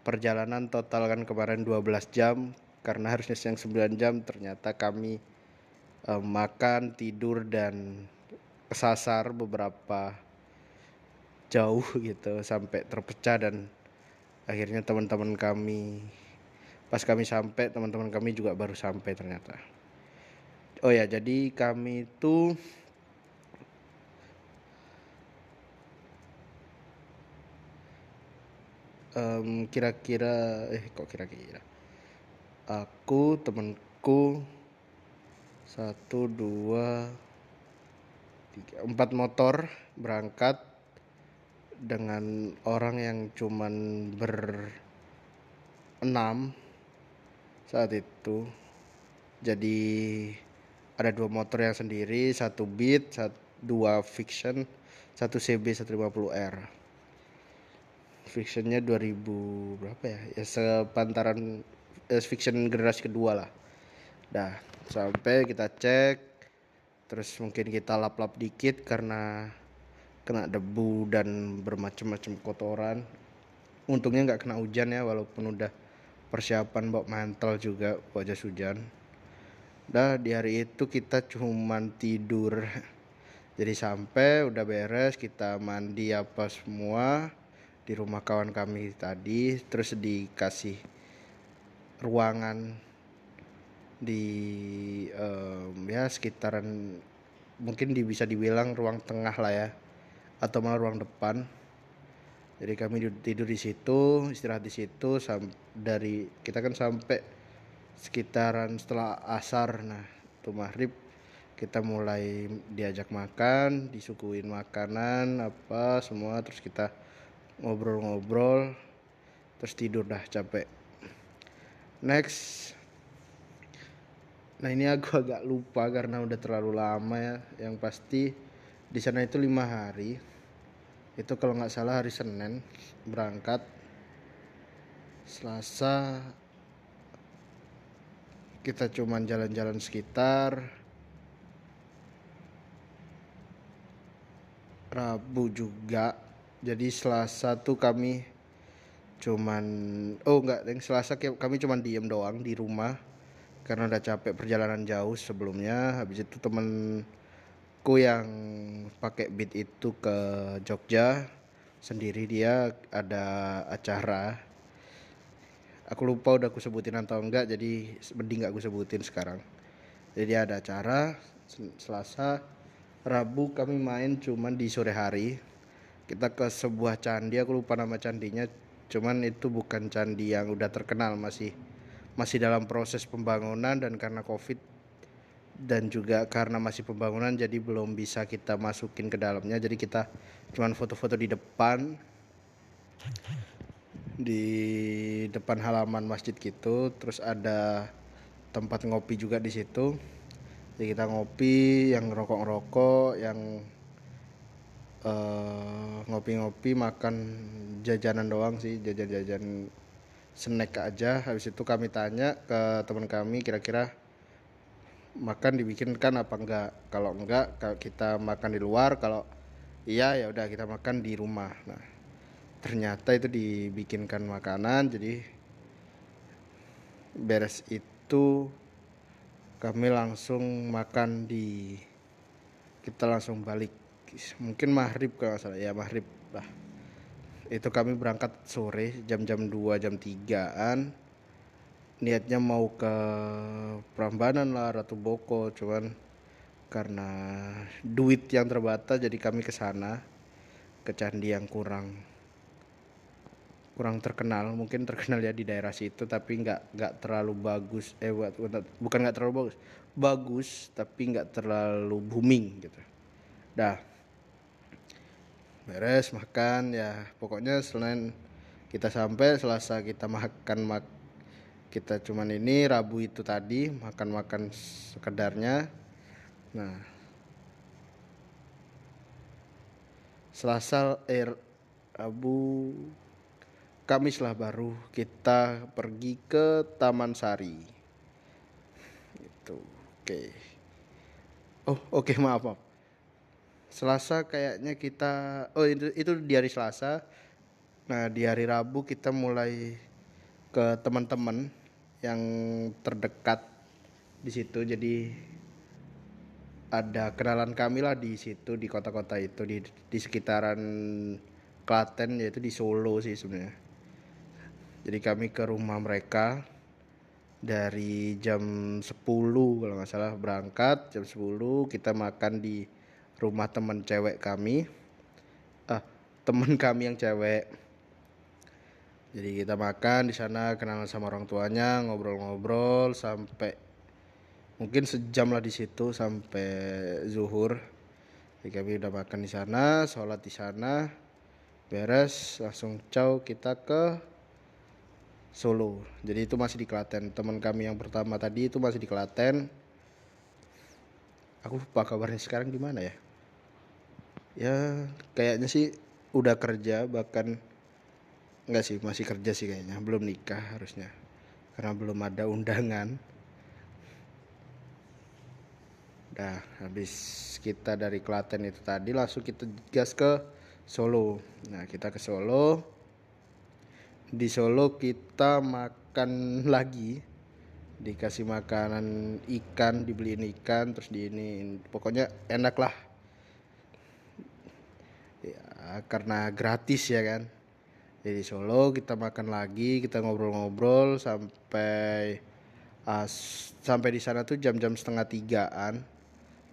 [SPEAKER 2] perjalanan total kan kemarin 12 jam karena harusnya yang 9 jam ternyata kami eh, makan tidur dan kesasar beberapa jauh gitu sampai terpecah dan akhirnya teman-teman kami pas kami sampai teman-teman kami juga baru sampai ternyata. Oh ya jadi kami itu em, kira-kira eh kok kira-kira aku temanku. Satu dua tiga empat motor berangkat dengan orang yang cuman berenam saat itu. Jadi ada dua motor yang sendiri satu beat satu, dua fiction satu CB 150R fictionnya 2000 berapa ya? Ya sepantaran eh, fiction generasi kedua lah. Dah sampai kita cek terus mungkin kita lap-lap dikit karena kena debu dan bermacam-macam kotoran. Untungnya nggak kena hujan ya walaupun udah persiapan bawa mantel juga buat jas hujan. Dah di hari itu kita cuman tidur. Jadi sampai udah beres kita mandi apa semua di rumah kawan kami tadi terus dikasih ruangan di em, ya sekitaran mungkin bisa dibilang ruang tengah lah ya atau malah ruang depan. Jadi kami du- tidur di situ istirahat di situ dari kita kan sampai sekitaran setelah asar. Nah itu maghrib kita mulai diajak makan disuguhin makanan apa semua terus kita ngobrol-ngobrol terus tidur dah capek next. Nah ini aku agak lupa karena udah terlalu lama ya. Yang pasti di sana itu lima hari. Itu kalau nggak salah hari Senin berangkat Selasa. Kita cuman jalan-jalan sekitar. Rabu juga. Jadi Selasa tuh kami cuman oh enggak yang Selasa kami cuman diem doang di rumah karena udah capek perjalanan jauh sebelumnya. Habis itu temenku yang pakai beat itu ke Jogja sendiri dia ada acara. Aku lupa udah aku sebutin atau enggak jadi mending nggak aku sebutin sekarang. Jadi dia ada acara Sel- Selasa Rabu kami main cuman di sore hari. Kita ke sebuah candi aku lupa nama candinya cuman itu bukan candi yang udah terkenal masih masih dalam proses pembangunan dan karena covid dan juga karena masih pembangunan jadi belum bisa kita masukin ke dalamnya. Jadi kita cuman foto-foto di depan di depan halaman masjid gitu. Terus ada tempat ngopi juga di situ. Jadi kita ngopi yang rokok-rokok yang eh, ngopi-ngopi makan jajanan doang sih jajan-jajan snack aja. Habis itu kami tanya ke teman kami kira-kira makan dibikinkan apa enggak. Kalau enggak kita makan di luar. Kalau iya ya udah kita makan di rumah. Nah ternyata itu dibikinkan makanan. Jadi beres itu kami langsung makan di kita langsung balik mungkin maghrib kalau salah. Ya maghrib lah. Itu kami berangkat sore jam-jam 2 jam 3an niatnya mau ke Prambanan lah Ratu Boko cuman karena duit yang terbatas jadi kami ke sana ke candi yang kurang kurang terkenal. Mungkin terkenal ya di daerah situ tapi nggak nggak terlalu bagus. Eh bukan nggak terlalu bagus. Bagus tapi nggak terlalu booming gitu. Dah beres makan ya pokoknya selain kita sampai selasa kita makan mak kita cuman ini rabu itu tadi makan makan sekedarnya nah selasa air eh, rabu Kamis lah baru kita pergi ke Taman Sari. Itu. Oke. Okay. Oh, oke okay, maaf, maaf. Selasa kayaknya kita oh itu itu di hari Selasa. Nah, di hari Rabu kita mulai ke teman-teman yang terdekat di situ. Jadi ada kenalan kami lah di situ di kota-kota itu di di sekitaran Klaten yaitu di Solo sih sebenarnya jadi kami ke rumah mereka dari jam 10 kalau nggak salah berangkat jam 10 kita makan di rumah teman cewek kami ah teman kami yang cewek jadi kita makan di sana kenalan sama orang tuanya ngobrol-ngobrol sampai mungkin sejam lah di situ sampai zuhur jadi kami udah makan di sana sholat di sana beres langsung caw kita ke Solo. Jadi itu masih di Klaten. Teman kami yang pertama tadi itu masih di Klaten. Aku lupa kabarnya sekarang gimana ya. Ya kayaknya sih udah kerja bahkan enggak sih masih kerja sih kayaknya belum nikah harusnya karena belum ada undangan. Nah habis kita dari Klaten itu tadi langsung kita gas ke Solo. Nah kita ke Solo di Solo kita makan lagi dikasih makanan ikan dibeliin ikan terus di ini pokoknya enak lah ya karena gratis ya kan. Jadi Solo kita makan lagi kita ngobrol-ngobrol sampai as, sampai di sana tuh jam-jam setengah tigaan.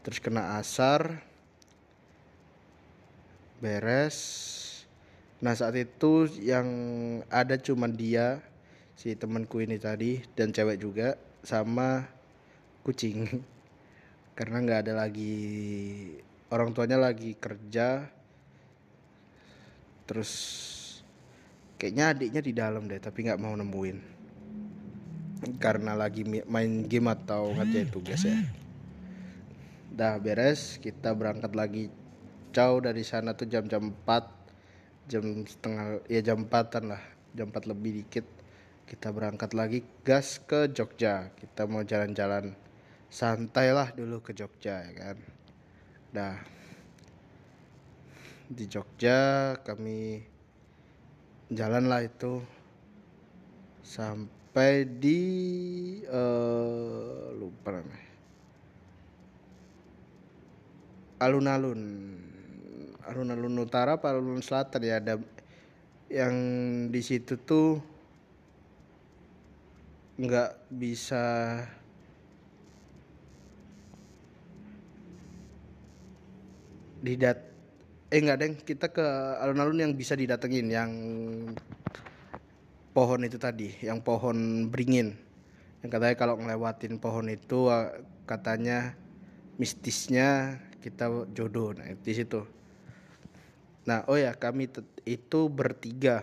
[SPEAKER 2] Terus kena asar beres. Nah saat itu yang ada cuma dia si temanku ini tadi dan cewek juga sama kucing. Karena nggak ada lagi orang tuanya lagi kerja terus kayaknya adiknya di dalam deh tapi nggak mau nemuin. Karena lagi main game atau ngerjain tugas ya. Dah beres kita berangkat lagi. Jauh dari sana tuh jam-jam 4 jam setengah ya jam empatan lah jam empat lebih dikit. Kita berangkat lagi gas ke Jogja. Kita mau jalan-jalan santai lah dulu ke Jogja ya kan. Dah di Jogja kami jalan lah itu. Sampai di uh, lupa namanya. Alun-alun. Alun-alun utara apa alun selatan ya ada yang di situ tuh nggak bisa didat eh nggak deng kita ke alun-alun yang bisa didatengin yang pohon itu tadi yang pohon beringin yang katanya kalau ngelewatin pohon itu katanya mistisnya kita jodoh nah di situ Nah, oh ya, kami itu bertiga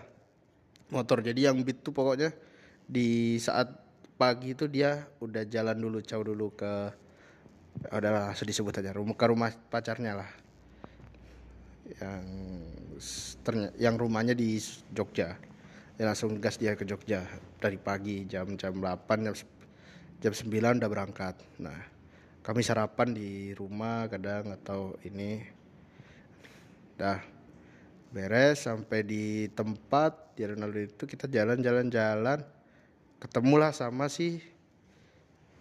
[SPEAKER 2] motor. Jadi yang beat tuh pokoknya di saat pagi itu dia udah jalan dulu, jauh dulu ke udahlah langsung disebut aja rumah ke rumah pacarnya lah. Yang yang rumahnya di Jogja. Ya langsung gas dia ke Jogja. Dari pagi jam jam 8 jam, jam 9 udah berangkat. Nah kami sarapan di rumah kadang atau ini. Dah beres sampai di tempat di alun-alun itu kita jalan-jalan-jalan ketemulah sama si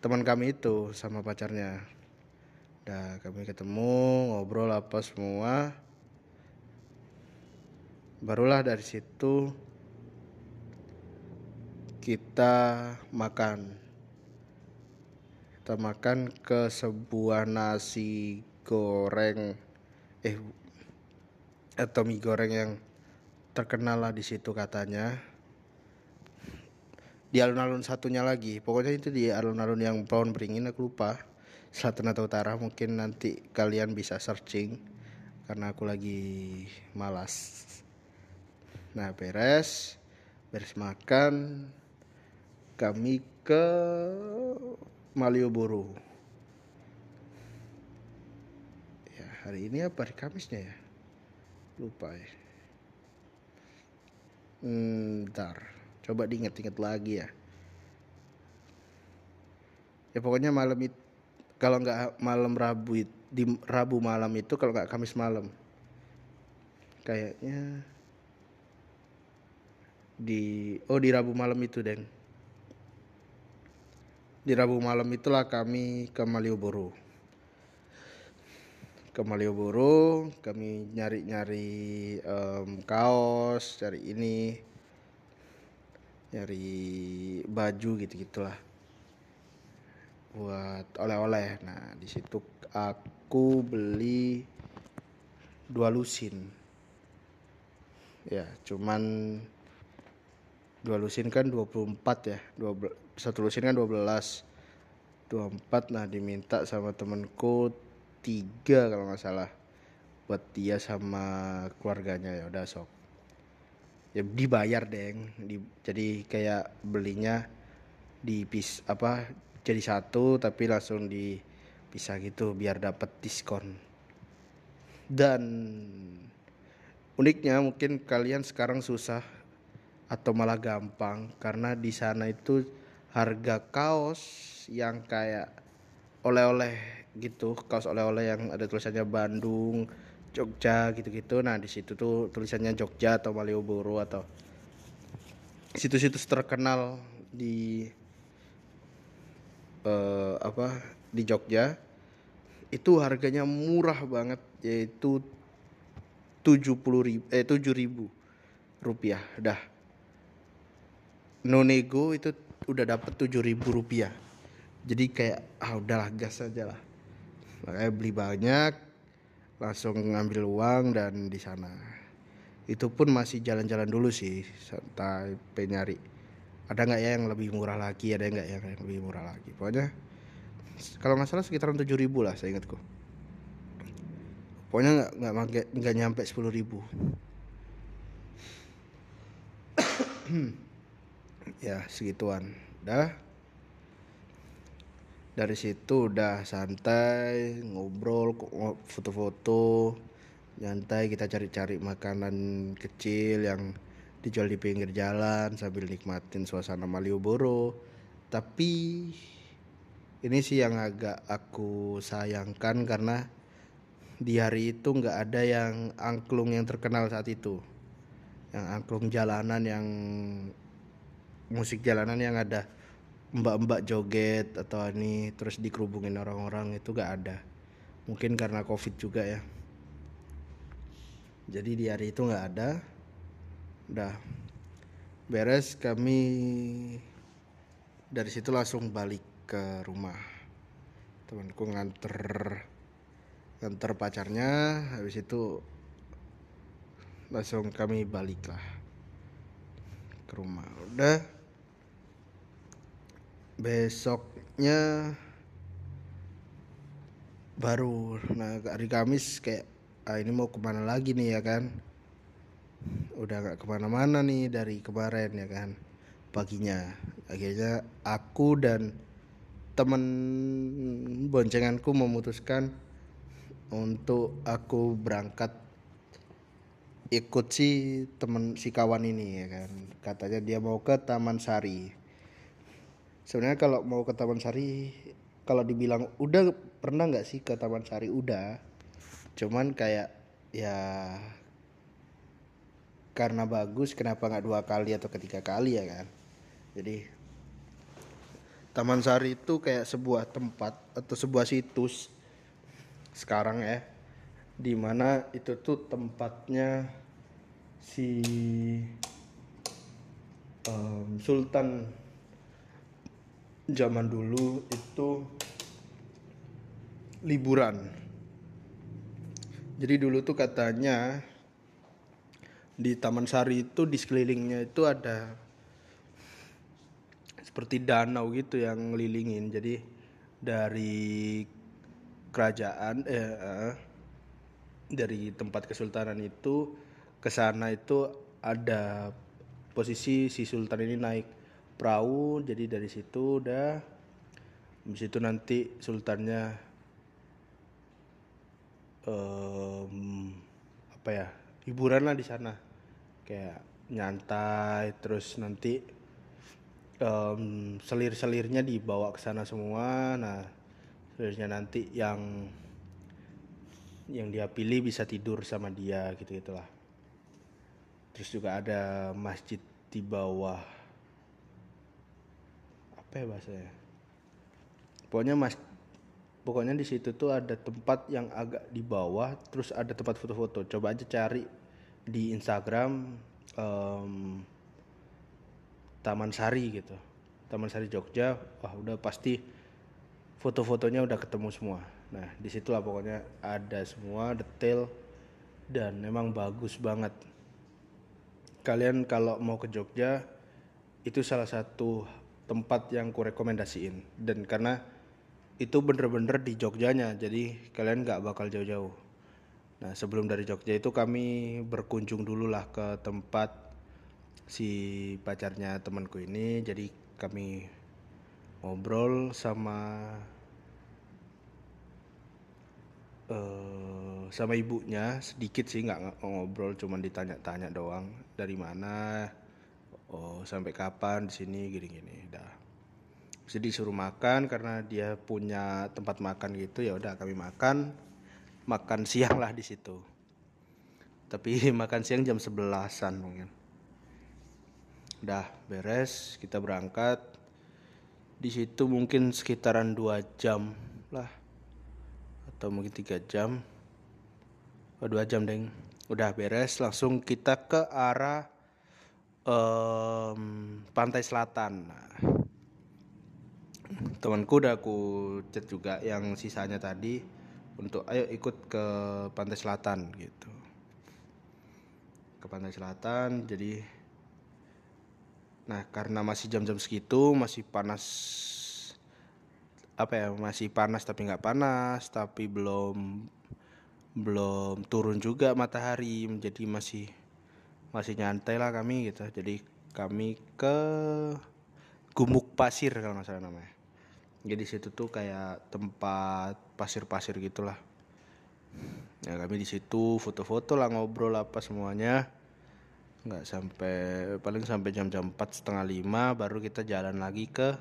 [SPEAKER 2] teman kami itu sama pacarnya. Dah kami ketemu ngobrol apa semua barulah dari situ kita makan. Kita makan ke sebuah nasi goreng. Eh atau mie goreng yang terkenal lah di situ katanya. Di alun-alun satunya lagi. Pokoknya itu di alun-alun yang pohon beringin aku lupa. Selatan atau utara mungkin nanti kalian bisa searching. Karena aku lagi malas nah beres beres makan kami ke Malioboro. Ya hari ini apa? Hari Kamisnya ya? Lupa ya. Hmm, ntar. Coba diinget-inget lagi ya. Ya pokoknya malam itu kalau nggak malam Rabu di Rabu malam itu kalau nggak Kamis malam. Kayaknya di oh di Rabu malam itu deng. Di Rabu malam itulah kami ke Malioboro. Ke Malioboro kami nyari-nyari um, kaos cari ini nyari baju gitu gitulah buat oleh-oleh. Nah di situ aku beli dua lusin. Ya cuman dua lusin kan 24 ya dua satu lusin kan 12 24 nah diminta sama temenku tiga kalau nggak salah buat dia sama keluarganya. Ya udah sok. Ya dibayar deng. Di, jadi kayak belinya di pis apa jadi satu tapi langsung dipisah gitu biar dapat diskon. Dan uniknya mungkin kalian sekarang susah atau malah gampang karena di sana itu harga kaos yang kayak oleh-oleh gitu. Kaos oleh-oleh yang ada tulisannya Bandung Jogja gitu-gitu. Nah di situ tuh tulisannya Jogja atau Malioboro atau situs-situs terkenal di uh, apa di Jogja. Itu harganya murah banget yaitu tujuh puluh ribu eh tujuh ribu rupiah. Dah nonego itu udah dapat tujuh ribu rupiah. Jadi kayak ah udahlah gas aja lah. Makanya beli banyak langsung ngambil uang dan di sana. Itu pun masih jalan-jalan dulu sih santai penyari ada nggak ya yang lebih murah lagi? Ada nggak yang lebih murah lagi? Pokoknya kalau nggak salah sekitaran tujuh ribu lah saya ingatku. Pokoknya nggak nggak nggak nyampe sepuluh ribu ya segituan. Dah. Dari situ udah santai ngobrol foto-foto nyantai. Kita cari-cari makanan kecil yang dijual di pinggir jalan sambil nikmatin suasana Malioboro. Tapi ini sih yang agak aku sayangkan karena di hari itu nggak ada yang angklung yang terkenal saat itu. Yang angklung jalanan yang musik jalanan yang ada mbak-mbak joget atau ini terus dikerubungin orang-orang itu gak ada. Mungkin karena covid juga ya. Jadi di hari itu gak ada. Udah. Beres kami dari situ langsung balik ke rumah. Temanku nganter nganter pacarnya habis itu langsung kami balik lah ke rumah. Udah besoknya baru. Nah hari Kamis kayak ah ini mau ke mana lagi nih ya kan? Udah nggak ke mana-mana nih dari kemarin ya kan? Paginya. Akhirnya aku dan temen boncenganku memutuskan untuk aku berangkat ikut si temen si kawan ini ya kan? Katanya dia mau ke Taman Sari sebenarnya kalau mau ke Taman Sari kalau dibilang udah pernah nggak sih ke Taman Sari? Udah. Cuman kayak ya karena bagus kenapa nggak dua kali atau ketiga kali ya kan? Jadi Taman Sari itu kayak sebuah tempat atau sebuah situs sekarang ya di mana itu tuh tempatnya si em, Sultan zaman dulu itu liburan. Jadi dulu tuh katanya di Taman Sari itu di sekelilingnya itu ada seperti danau gitu yang ngelilingin. Jadi dari kerajaan eh, eh, dari tempat kesultanan itu ke sana itu ada posisi si sultan ini naik perahu jadi dari situ udah. Habis itu nanti sultannya em, apa ya hiburan lah di sana. Kayak nyantai terus nanti em, selir-selirnya dibawa ke sana semua. Nah selirnya nanti yang yang dia pilih bisa tidur sama dia gitu gitulah terus juga ada masjid di bawah apa ya bahasanya. Pokoknya mas pokoknya di situ tuh ada tempat yang agak di bawah terus ada tempat foto-foto. Coba aja cari di Instagram em, Taman Sari gitu. Taman Sari Jogja wah udah pasti foto-fotonya udah ketemu semua. Nah di situlah pokoknya ada semua detail dan memang bagus banget. Kalian kalau mau ke Jogja itu salah satu tempat yang ku rekomendasiin dan karena itu bener-bener di Jogjanya jadi kalian nggak bakal jauh-jauh. Nah sebelum dari Jogja itu kami berkunjung dulu lah ke tempat si pacarnya temanku ini. Jadi kami ngobrol sama eh sama ibunya. Sedikit sih nggak ng- ngobrol cuman ditanya-tanya doang. Dari mana oh sampai kapan di sini? Gini-gini dah. Jadi disuruh makan karena dia punya tempat makan gitu ya udah kami makan. Makan siang lah di situ. Tapi makan siang jam 11-an mungkin. Udah beres kita berangkat. Di situ mungkin sekitaran dua jam lah. Atau mungkin tiga jam. Oh, dua jam deng. Udah beres langsung kita ke arah em, pantai selatan. Temanku udah aku chat juga yang sisanya tadi untuk ayo ikut ke pantai selatan gitu. Ke pantai selatan jadi nah karena masih jam-jam segitu masih panas apa ya masih panas tapi nggak panas tapi belum belum turun juga matahari jadi masih masih nyantai lah kami gitu. Jadi kami ke Gumuk Pasir kalau nggak salah namanya. Jadi situ tuh kayak tempat pasir-pasir gitulah. Ya kami di situ foto-foto lah ngobrol apa semuanya. Nggak sampai paling sampai jam-jam empat setengah lima baru kita jalan lagi ke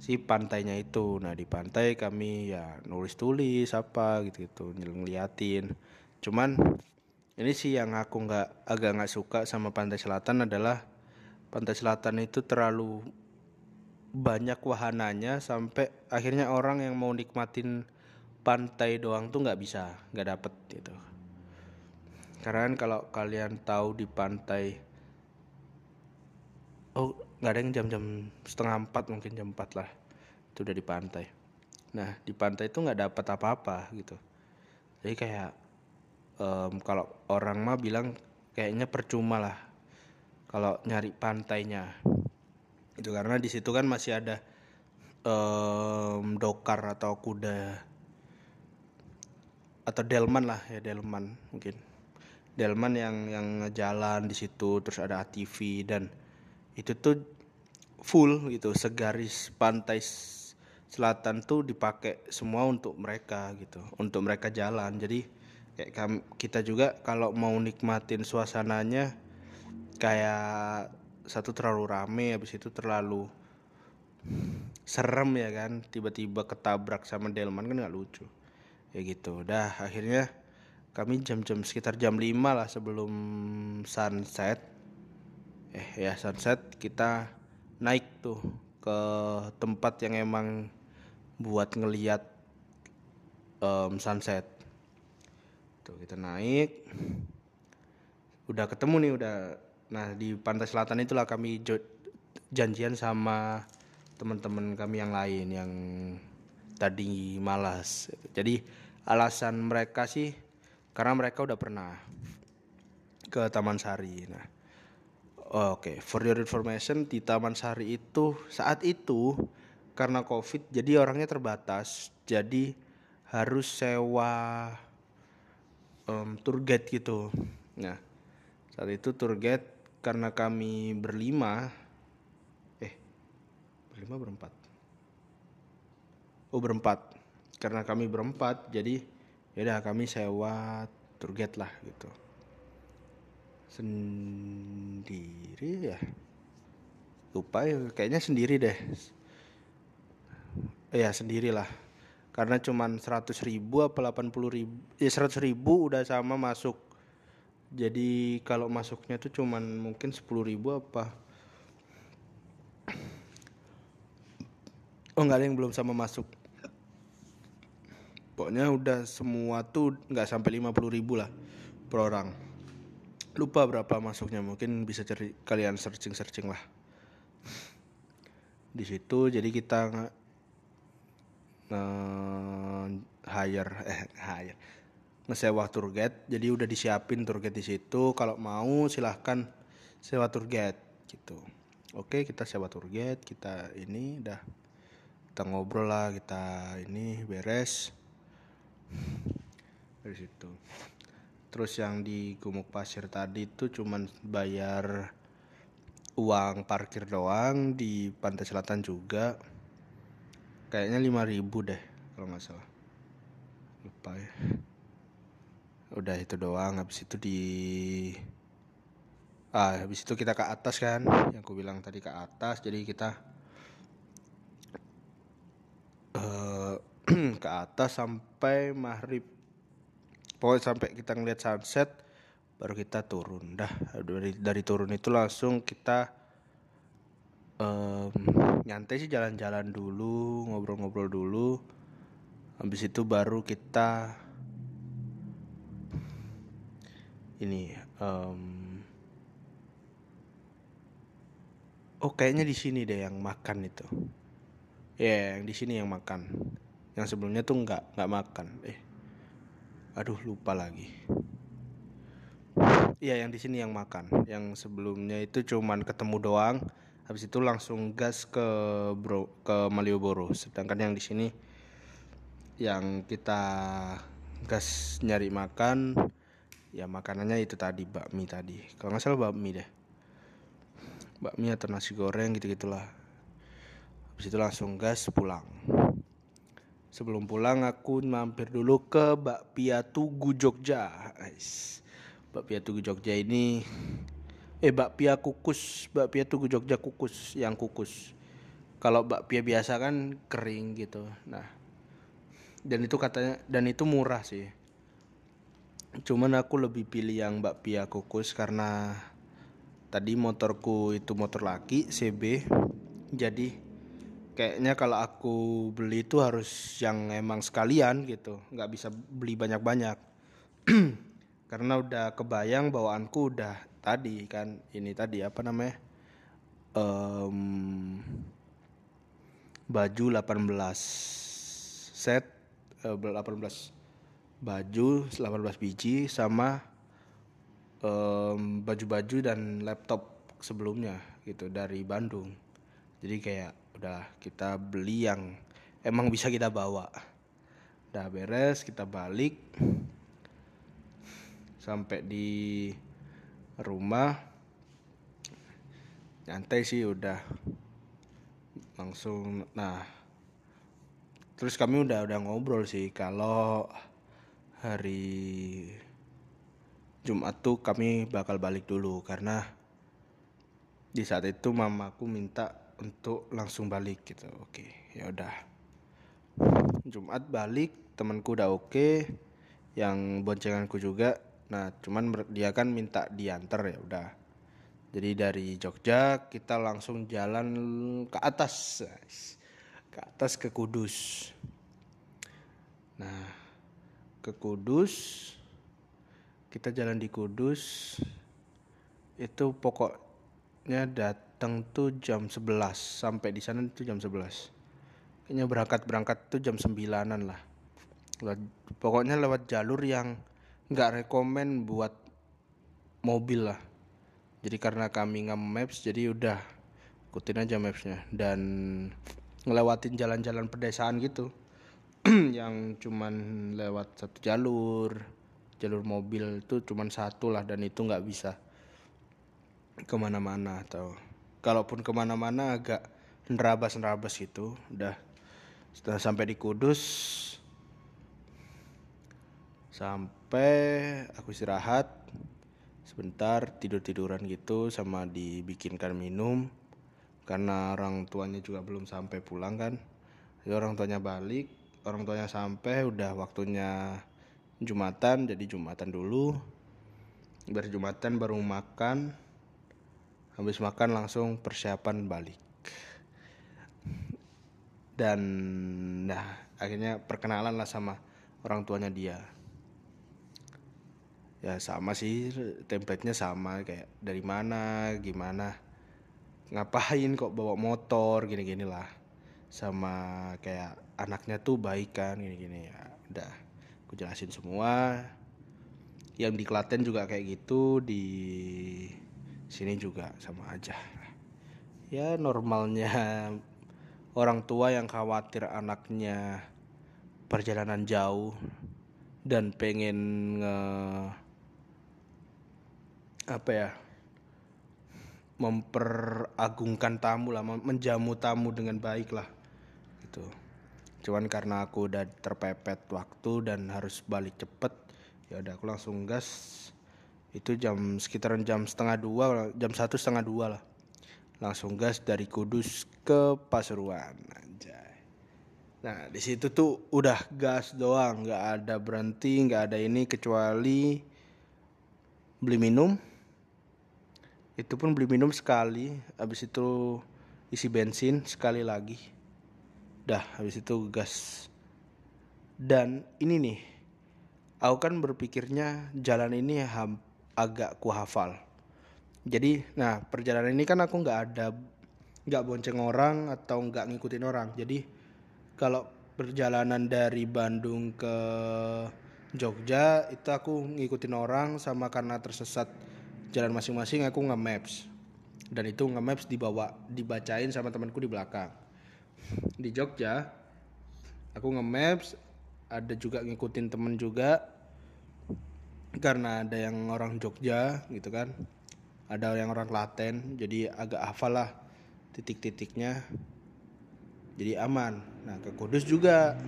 [SPEAKER 2] si pantainya itu. Nah di pantai kami ya nulis-tulis apa gitu-gitu ngeliatin. Cuman ini sih yang aku nggak agak nggak suka sama pantai selatan adalah pantai selatan itu terlalu banyak wahananya sampai akhirnya orang yang mau nikmatin pantai doang tuh nggak bisa nggak dapet gitu. Karena kan kalau kalian tahu di pantai oh nggak ada yang jam-jam setengah empat mungkin jam empat lah itu udah di pantai. Nah di pantai itu nggak dapat apa-apa gitu. Jadi kayak em, kalau orang mah bilang kayaknya percuma lah kalau nyari pantainya. Itu karena di situ kan masih ada em, dokar atau kuda atau delman lah ya delman mungkin. Delman yang yang jalan di situ terus ada ATV dan itu tuh full gitu segaris pantai selatan tuh dipakai semua untuk mereka gitu untuk mereka jalan. Jadi kayak kita juga kalau mau nikmatin suasananya kayak satu terlalu rame habis itu terlalu serem ya kan tiba-tiba ketabrak sama delman kan nggak lucu. Ya gitu. Udah akhirnya kami jam-jam sekitar jam 5 lah sebelum sunset. Eh ya sunset kita naik tuh ke tempat yang emang buat ngeliat em, sunset tuh kita naik udah ketemu nih udah nah di pantai selatan itulah kami janjian sama teman-teman kami yang lain yang tadi malas. Jadi alasan mereka sih karena mereka udah pernah ke Taman Sari. Nah Oke, for your information di Taman Sari itu saat itu karena COVID jadi orangnya terbatas, jadi harus sewa em, tour guide gitu. Nah, saat itu tour guide karena kami berlima, eh berlima berempat, oh berempat, karena kami berempat jadi yaudah kami sewa tour guide lah gitu. Sendiri ya? Lupa ya kayaknya sendiri deh. Ya sendiri lah karena cuman 100 ribu apa 80 ribu ya 100 ribu udah sama masuk. Jadi kalau masuknya tuh cuman mungkin 10 ribu apa. Oh nggak ada yang belum sama masuk. Pokoknya udah semua tuh nggak sampai 50 ribu lah per orang. Lupa berapa masuknya mungkin bisa cari kalian searching searching lah. Di situ jadi kita nge- hire eh hire ngesewa tour guide. Jadi udah disiapin tour guide di situ. Kalau mau silahkan sewa tour guide gitu. Oke kita sewa tour guide kita ini udah kita ngobrol lah kita ini beres. Dari situ. Terus yang di Gumuk Pasir tadi itu cuman bayar uang parkir doang di pantai selatan juga kayaknya 5000 deh kalau nggak salah. Lupa ya. Udah itu doang habis itu di ah habis itu kita ke atas kan yang aku bilang tadi ke atas jadi kita eh ke atas sampai maghrib. Pokoknya sampai kita ngeliat sunset baru kita turun. Dah dari dari turun itu langsung kita em, nyantai sih jalan-jalan dulu ngobrol-ngobrol dulu. Habis itu baru kita ini em, oh kayaknya di sini deh yang makan itu. Ya yang di sini yang makan. Yang sebelumnya tuh nggak nggak makan. Eh aduh lupa lagi. Iya yang di sini yang makan. Yang sebelumnya itu cuman ketemu doang habis itu langsung gas ke bro ke Malioboro. Sedangkan yang di sini yang kita gas nyari makan ya makanannya itu tadi bakmi tadi. Kalau nggak salah bakmi deh. Bakmi atau nasi goreng gitu gitulah habis itu langsung gas pulang. Sebelum pulang aku mampir dulu ke Bakpia Tugu Jogja. Bakpia Tugu Jogja ini eh bakpia kukus bakpia Tugu Jogja kukus yang kukus. Kalau bakpia biasa kan kering gitu. Nah dan itu katanya dan itu murah sih. Cuman aku lebih pilih yang bakpia kukus karena tadi motorku itu motor laki CB jadi kayaknya kalau aku beli itu harus yang emang sekalian gitu. Nggak bisa beli banyak-banyak karena udah kebayang bawaanku udah tadi kan ini tadi apa namanya Em, baju 18 set eh, 18 baju 18 biji sama baju-baju dan laptop sebelumnya gitu dari Bandung. Jadi kayak udah kita beli yang emang bisa kita bawa. Udah beres kita balik sampai di rumah nyantai sih udah langsung nah terus kami udah udah ngobrol sih kalau hari Jumat tuh kami bakal balik dulu karena di saat itu mamaku minta untuk langsung balik gitu. Oke, ya udah. Jumat balik, temanku udah oke, yang boncenganku juga. Nah, cuman dia kan minta diantar ya udah. Jadi dari Jogja kita langsung jalan ke atas, ke atas ke Kudus. Nah, ke Kudus kita jalan di Kudus itu pokoknya datang tuh jam 11 sampai di sana itu jam 11 kayaknya berangkat berangkat tuh jam 9an lah pokoknya lewat jalur yang nggak rekomen buat mobil lah. Jadi karena kami nggak maps jadi udah ikutin aja mapsnya. Dan ngelewatin jalan-jalan pedesaan gitu. Yang cuman lewat satu jalur jalur mobil itu cuma satu lah dan itu nggak bisa ke mana-mana atau kalaupun ke mana-mana agak nerabas-nerabas gitu. Udah setelah sampai di Kudus sampai aku istirahat sebentar tidur-tiduran gitu sama dibikinkan minum. Karena orang tuanya juga belum sampai pulang kan. Jadi orang tuanya balik orang tuanya sampai udah waktunya Jumatan jadi Jumatan dulu. Dari Jumatan baru makan. Habis makan langsung persiapan balik. Dan nah akhirnya perkenalan lah sama orang tuanya dia ya sama sih template-nya sama kayak dari mana gimana ngapain kok bawa motor gini-gini lah. Sama kayak anaknya tuh baik kan gini-gini ya udah aku jelasin semua. Yang di Klaten juga kayak gitu di sini juga sama aja. Ya normalnya orang tua yang khawatir anaknya perjalanan jauh dan pengen nge apa ya memperagungkan tamu lah menjamu tamu dengan baik lah gitu. Cuman karena aku udah terpepet waktu dan harus balik cepet ya udah aku langsung gas. Itu jam sekitaran jam setengah dua jam satu setengah dua lah. Langsung gas dari Kudus ke Pasuruan anjay. Nah di situ tuh udah gas doang nggak ada berhenti nggak ada ini kecuali beli minum itu pun beli minum sekali habis itu isi bensin sekali lagi. Dah habis itu gas. Dan ini nih aku kan berpikirnya jalan ini agak ku hafal jadi nah perjalanan ini kan aku nggak ada nggak bonceng orang atau nggak ngikutin orang. Jadi kalau perjalanan dari Bandung ke Jogja itu aku ngikutin orang sama karena tersesat jalan masing-masing aku nge-maps. Dan itu nge-maps dibawa dibacain sama temanku di belakang. Di Jogja aku nge-maps ada juga ngikutin temen juga. Karena ada yang orang Jogja gitu kan. Ada yang orang Klaten jadi agak hafal lah titik-titiknya. Jadi aman. Nah ke Kudus juga.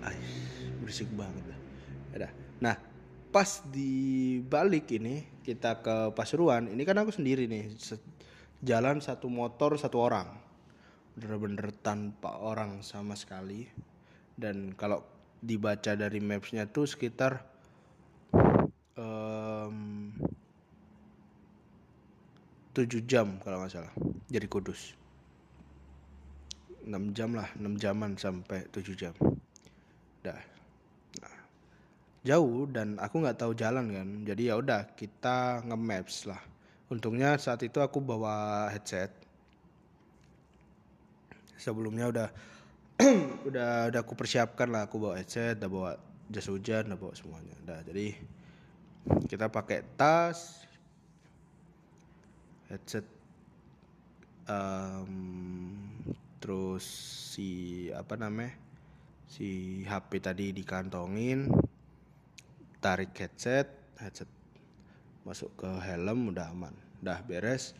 [SPEAKER 2] Ay, berisik banget. Ada. Nah pas di balik ini kita ke Pasuruan ini kan aku sendiri nih jalan satu motor satu orang. Bener-bener tanpa orang sama sekali. Dan kalau dibaca dari mapsnya tuh sekitar um, 7 jam kalau nggak salah dari Kudus. 6 jam lah 6 jaman sampai 7 jam. Dah jauh dan aku nggak tahu jalan kan. Jadi ya udah kita nge-maps lah. Untungnya saat itu aku bawa headset. Sebelumnya udah udah udah aku persiapkan lah. Aku bawa headset udah bawa jas hujan udah bawa semuanya. Udah jadi kita pakai tas headset um, terus si apa namanya si HP tadi dikantongin tarik headset headset masuk ke helm udah aman. Udah beres.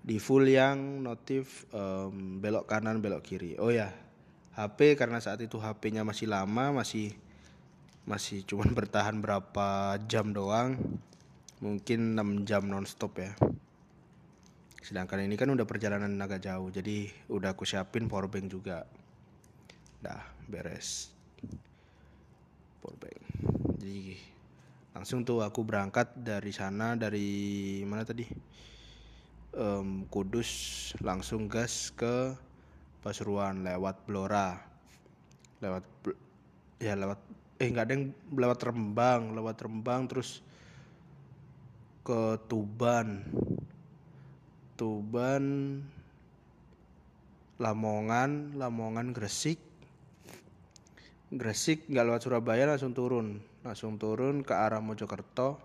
[SPEAKER 2] Di full yang notif um, belok kanan belok kiri. Oh ya HP karena saat itu HP-nya masih lama masih masih cuman bertahan berapa jam doang. Mungkin 6 jam nonstop ya. Sedangkan ini kan udah perjalanan agak jauh jadi udah aku siapin powerbank juga. Dah beres. Powerbank jadi langsung tuh aku berangkat dari sana dari mana tadi? Em, Kudus langsung gas ke Pasuruan lewat Blora. Lewat ya lewat eh nggak ada yang lewat Rembang lewat Rembang terus ke Tuban. Tuban Lamongan Lamongan Gresik. Gresik nggak lewat Surabaya langsung turun langsung turun ke arah Mojokerto.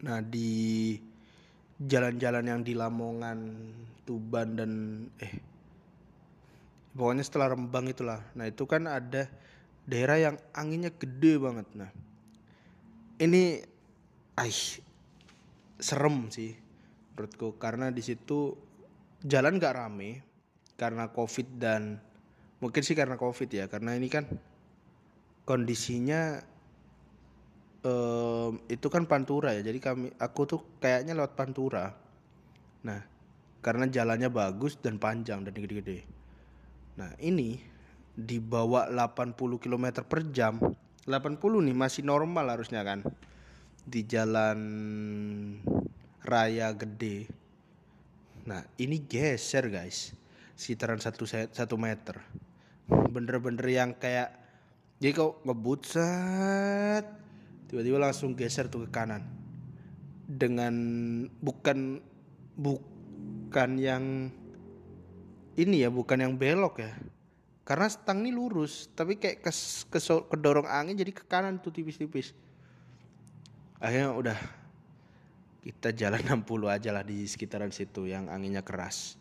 [SPEAKER 2] Nah di jalan-jalan yang di Lamongan Tuban dan eh pokoknya setelah Rembang itulah. Nah itu kan ada daerah yang anginnya gede banget. Nah ini aih serem sih menurutku. Karena di situ jalan gak rame karena covid dan mungkin sih karena covid ya karena ini kan kondisinya em, itu kan pantura ya. Jadi kami aku tuh kayaknya lewat pantura. Nah karena jalannya bagus dan panjang dan gede-gede. Nah ini di bawah 80 km per jam. 80 nih masih normal harusnya kan. Di jalan raya gede. Nah ini geser guys. Sekitaran satu satu meter bener-bener yang kayak jadi kau ngebut set tiba-tiba langsung geser tuh ke kanan. Dengan bukan bukan yang ini ya bukan yang belok ya. Karena stang ini lurus tapi kayak kes, keso- kedorong angin jadi ke kanan tuh tipis-tipis. Akhirnya udah kita jalan 60 aja lah di sekitaran situ yang anginnya keras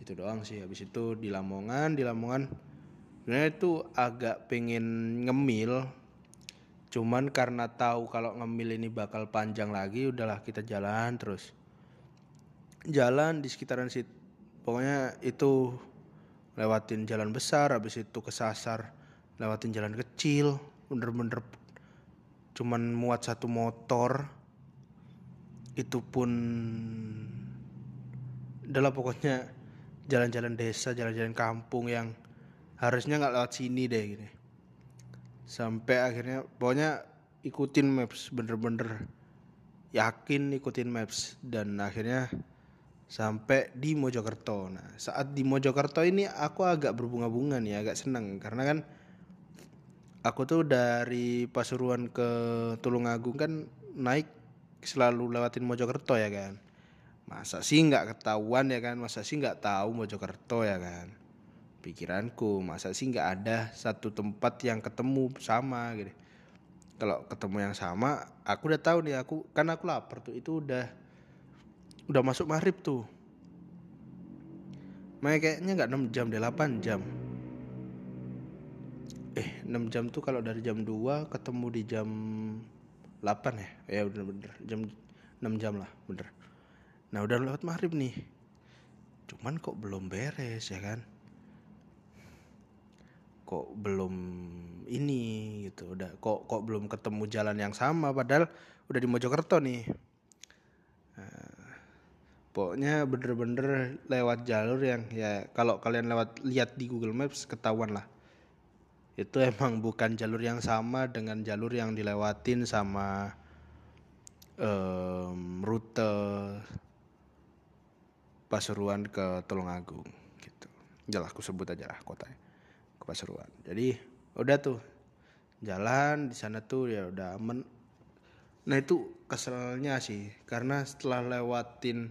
[SPEAKER 2] itu doang sih habis itu di Lamongan di Lamongan sebenarnya itu agak pengen ngemil cuman karena tahu kalau ngemil ini bakal panjang lagi udahlah kita jalan terus. Jalan di sekitaran situ pokoknya itu lewatin jalan besar habis itu kesasar lewatin jalan kecil bener-bener cuman muat satu motor. Itu pun adalah pokoknya jalan-jalan desa jalan-jalan kampung yang harusnya nggak lewat sini deh gini sampai akhirnya pokoknya ikutin maps bener-bener yakin ikutin maps dan akhirnya sampai di Mojokerto. Nah, saat di Mojokerto ini aku agak berbunga-bunga nih, agak seneng karena kan aku tuh dari Pasuruan ke Tulungagung kan naik selalu lewatin Mojokerto ya kan. Masa sih nggak ketahuan ya kan, masa sih nggak tahu Mojokerto ya kan. Pikiranku, masa sih nggak ada satu tempat yang ketemu sama gitu. Kalau ketemu yang sama, aku udah tahu nih aku kan aku lapar tuh itu udah udah masuk maghrib tuh. Makanya kayaknya nggak 6 jam deh 8 jam. Eh 6 jam tuh kalau dari jam 2 ketemu di jam 8 ya. Ya udah bener jam 6 jam lah bener. Nah udah lewat maghrib nih. Cuman kok belum beres ya kan. Kok belum ini gitu. Udah kok kok belum ketemu jalan yang sama padahal udah di Mojokerto nih. Pokoknya bener-bener lewat jalur yang ya kalau kalian lewat lihat di Google Maps ketahuan lah. Itu emang bukan jalur yang sama dengan jalur yang dilewatin sama em, rute Pasuruan ke Tulungagung gitu. Jelas aku sebut aja lah kotanya ke Pasuruan. Jadi udah tuh jalan di sana tuh ya udah aman. Nah itu keselnya sih karena setelah lewatin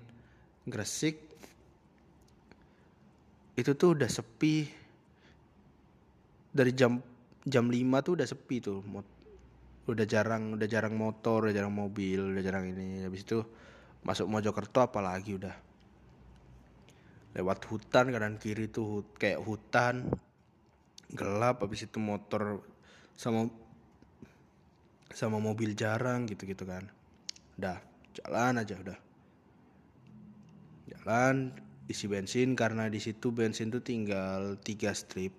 [SPEAKER 2] Gresik itu tuh udah sepi dari jam jam 5 tuh udah sepi tuh udah jarang udah jarang motor udah jarang mobil udah jarang ini habis itu masuk Mojokerto apalagi udah lewat hutan kanan kiri tuh hut- kayak hutan gelap habis itu motor sama sama mobil jarang gitu-gitu kan. Udah jalan aja udah. Jalan isi bensin karena di situ bensin tuh tinggal tiga strip.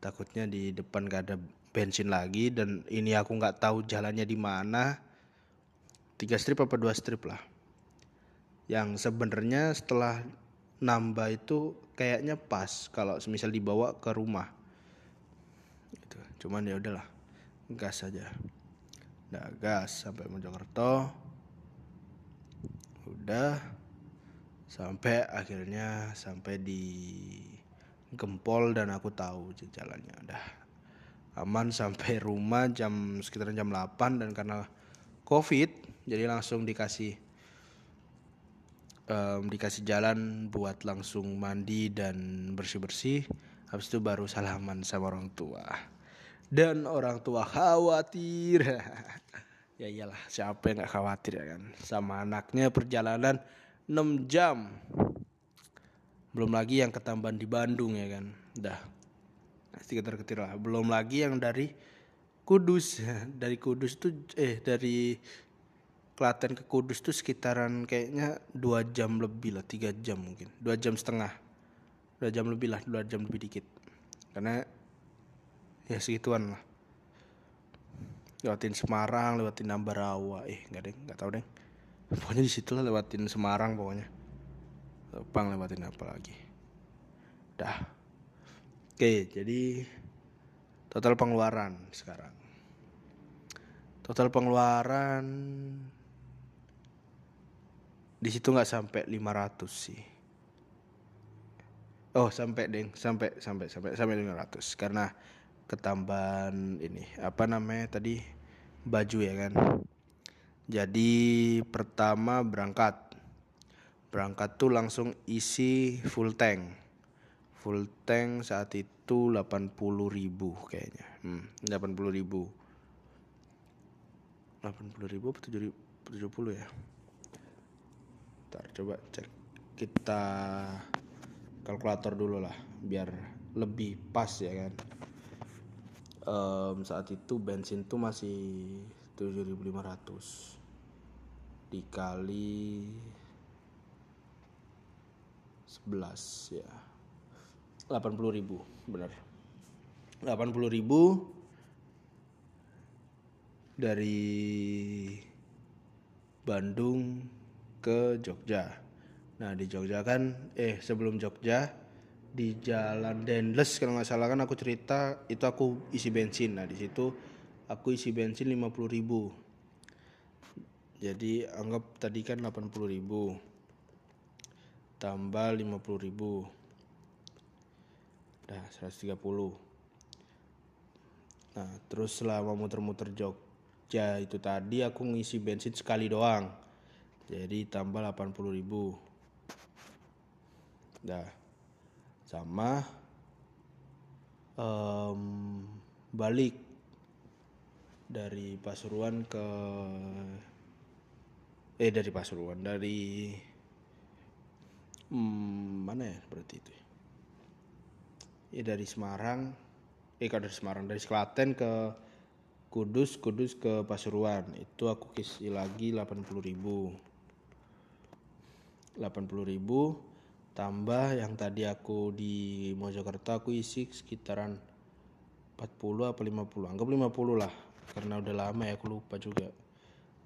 [SPEAKER 1] Takutnya di depan gak ada bensin lagi dan ini aku nggak tahu jalannya di mana. Tiga strip apa dua strip lah. Yang sebenarnya setelah nambah itu kayaknya pas kalau semisal dibawa ke rumah. Gitu. Cuman ya udahlah gas aja. Udah gas sampai Mojokerto. Udah sampai akhirnya sampai di Gempol dan aku tahu jalannya udah aman sampai rumah jam sekitar jam 8 dan karena covid jadi langsung dikasih um, dikasih jalan buat langsung mandi dan bersih-bersih. Habis itu baru salaman sama orang tua. Dan orang tua khawatir. Ya iyalah siapa yang gak khawatir ya kan? Sama anaknya perjalanan 6 jam. Belum lagi yang ketambahan di Bandung ya kan? Dah pasti ketir ketir lah. Belum lagi yang dari Kudus. Dari Kudus tuh eh dari Klaten ke Kudus tuh sekitaran kayaknya dua jam lebih lah tiga jam mungkin. Dua jam setengah. Dua jam lebih lah dua jam lebih dikit. Karena ya segituan lah. Lewatin Semarang lewatin Ambarawa. Eh nggak deh nggak tahu deh. Pokoknya di situ lah lewatin Semarang pokoknya. Bang lewatin apa lagi. Dah. Oke jadi total pengeluaran sekarang. Total pengeluaran di situ nggak sampai 500 sih. Oh sampai deng. Sampai sampai sampai sampai 500 karena ketambahan ini apa namanya tadi baju ya kan. Jadi pertama berangkat. Berangkat tuh langsung isi full tank. Full tank saat itu 80 ribu kayaknya. Hmm, 80 ribu. 80 ribu atau 70 ya ntar coba cek. Kita kalkulator dulu lah biar lebih pas ya kan. Um, saat itu bensin tuh masih 7500 dikali 11 ya. 80 ribu benar. 80 ribu dari Bandung ke Jogja. Nah di Jogja kan eh sebelum Jogja di Jalan Dendles kalau nggak salah kan aku cerita itu aku isi bensin. Nah di situ aku isi bensin 50 ribu. Jadi anggap tadi kan 80 ribu. Tambah 50 ribu. Dah 130 nah terus selama muter-muter Jogja itu tadi aku ngisi bensin sekali doang jadi tambah 80.000 nah sama um, balik dari Pasuruan ke eh dari Pasuruan dari hmm, mana ya berarti itu ya? Eh, dari Semarang eh kalau dari Semarang dari Klaten ke Kudus Kudus ke Pasuruan. Itu aku kisi lagi 80.000 80.000 tambah yang tadi aku di Mojokerto aku isi sekitaran 40 apa 50 anggap 50 lah karena udah lama ya aku lupa juga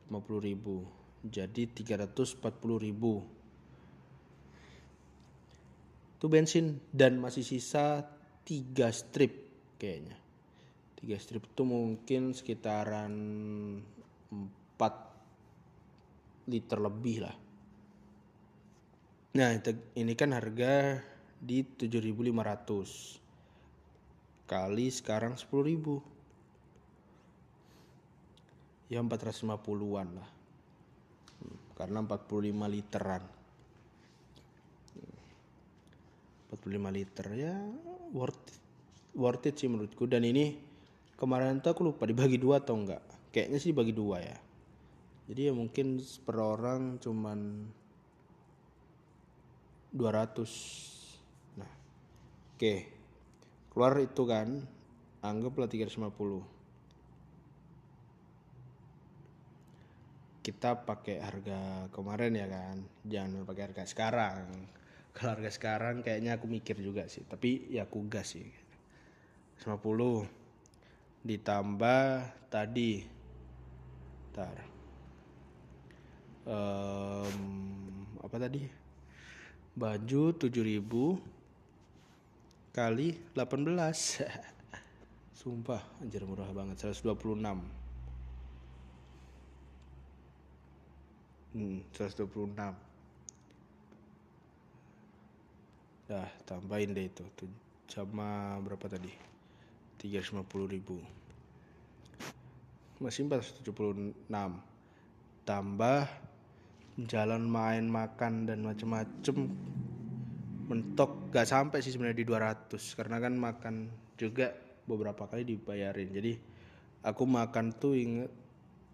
[SPEAKER 1] 50.000 jadi 340.000 itu bensin dan masih sisa 3 strip kayaknya. 3 strip itu mungkin sekitaran 4 liter lebih lah. Nah, ini kan harga di 7.500 kali sekarang 10.000. Ya 450-an lah. Hmm, karena 45 literan. 45 liter ya worth it, worth it sih menurutku dan ini kemarin tuh aku lupa dibagi dua atau enggak kayaknya sih dibagi dua ya jadi ya mungkin per orang cuman 200 nah oke. Okay. keluar itu kan anggaplah 350 kita pakai harga kemarin ya kan? Jangan pakai harga sekarang. Kalau harga sekarang kayaknya aku mikir juga sih tapi ya aku gas sih. 150 ditambah tadi. Ntar um, apa tadi baju 7000 kali 18 sumpah anjir murah banget. 126 hmm 126 dah tambahin deh itu. Sama berapa tadi? 350 ribu. Masih 476 tambah jalan main makan dan macem-macem mentok. Gak sampai sih sebenarnya di 200 karena kan makan juga beberapa kali dibayarin. Jadi aku makan tuh inget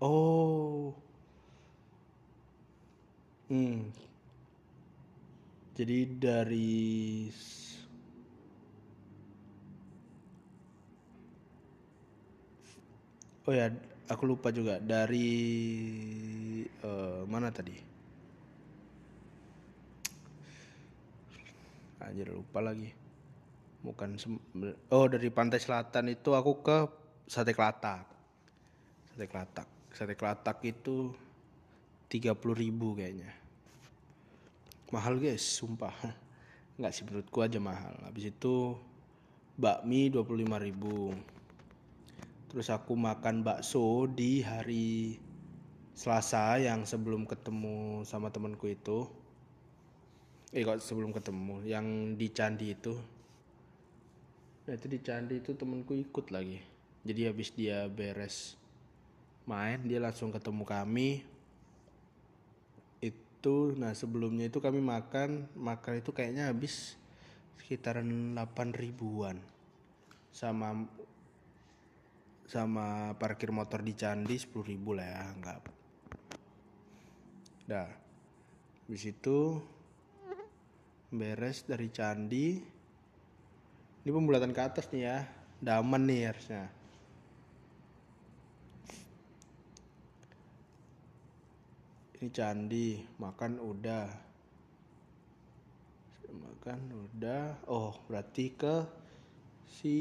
[SPEAKER 1] oh. Hmm. Jadi dari oh ya aku lupa juga. Dari uh, mana tadi anjir lupa lagi. Bukan oh dari pantai selatan itu aku ke sate kelatak. Sate kelatak. Sate kelatak itu 30 ribu kayaknya. Mahal guys sumpah. Nggak sih menurutku aja mahal. Habis itu bakmi 25 ribu. Terus aku makan bakso di hari Selasa yang sebelum ketemu sama temanku itu eh kok sebelum ketemu yang di candi itu. Nah itu di candi itu temanku ikut lagi. Jadi habis dia beres main dia langsung ketemu kami. Itu nah sebelumnya itu kami makan makan itu kayaknya habis sekitaran 8 ribuan. Sama sama parkir motor di Candi 10 ribu lah ya enggak dah. Habis itu beres dari Candi. Ini pembulatan ke atas nih ya. Daman nih harusnya. Ini candi. Makan udah. Makan udah. Oh berarti ke si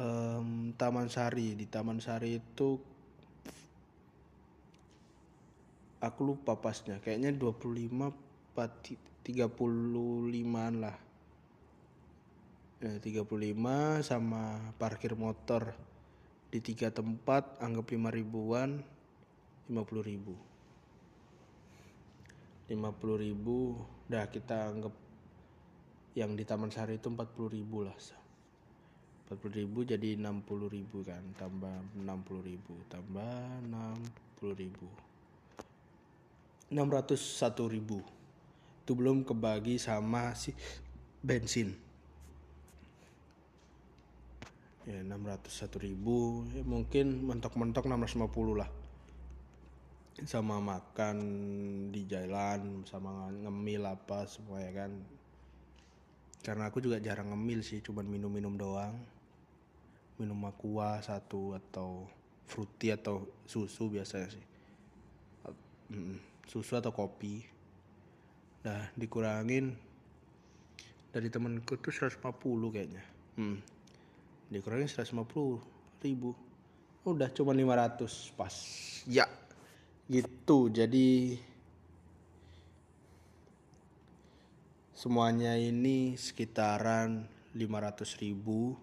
[SPEAKER 1] um, Taman Sari. Di Taman Sari itu aku lupa pasnya. Kayaknya 25 35an lah. Ya, 35 sama parkir motor di tiga tempat anggap 5 ribuan 50 ribu. 50 ribu dah kita anggap yang di Taman Sari itu 40 ribu lah 40 ribu jadi 60 ribu kan tambah 60 ribu tambah 60 ribu. 601 ribu itu belum kebagi sama si bensin. Ya 601 ribu ya, mungkin mentok-mentok 650 lah. Sama makan di jalan sama ngemil apa semua ya kan? Karena aku juga jarang ngemil sih cuman minum-minum doang. Minum aqua satu atau fruity atau susu biasanya sih. Susu atau kopi nah dikurangin. Dari temenku tuh 150 kayaknya. Hmm. dikurangin 150 ribu. Udah cuma 500 pas. Ya. Gitu jadi semuanya ini sekitaran 500 ribu.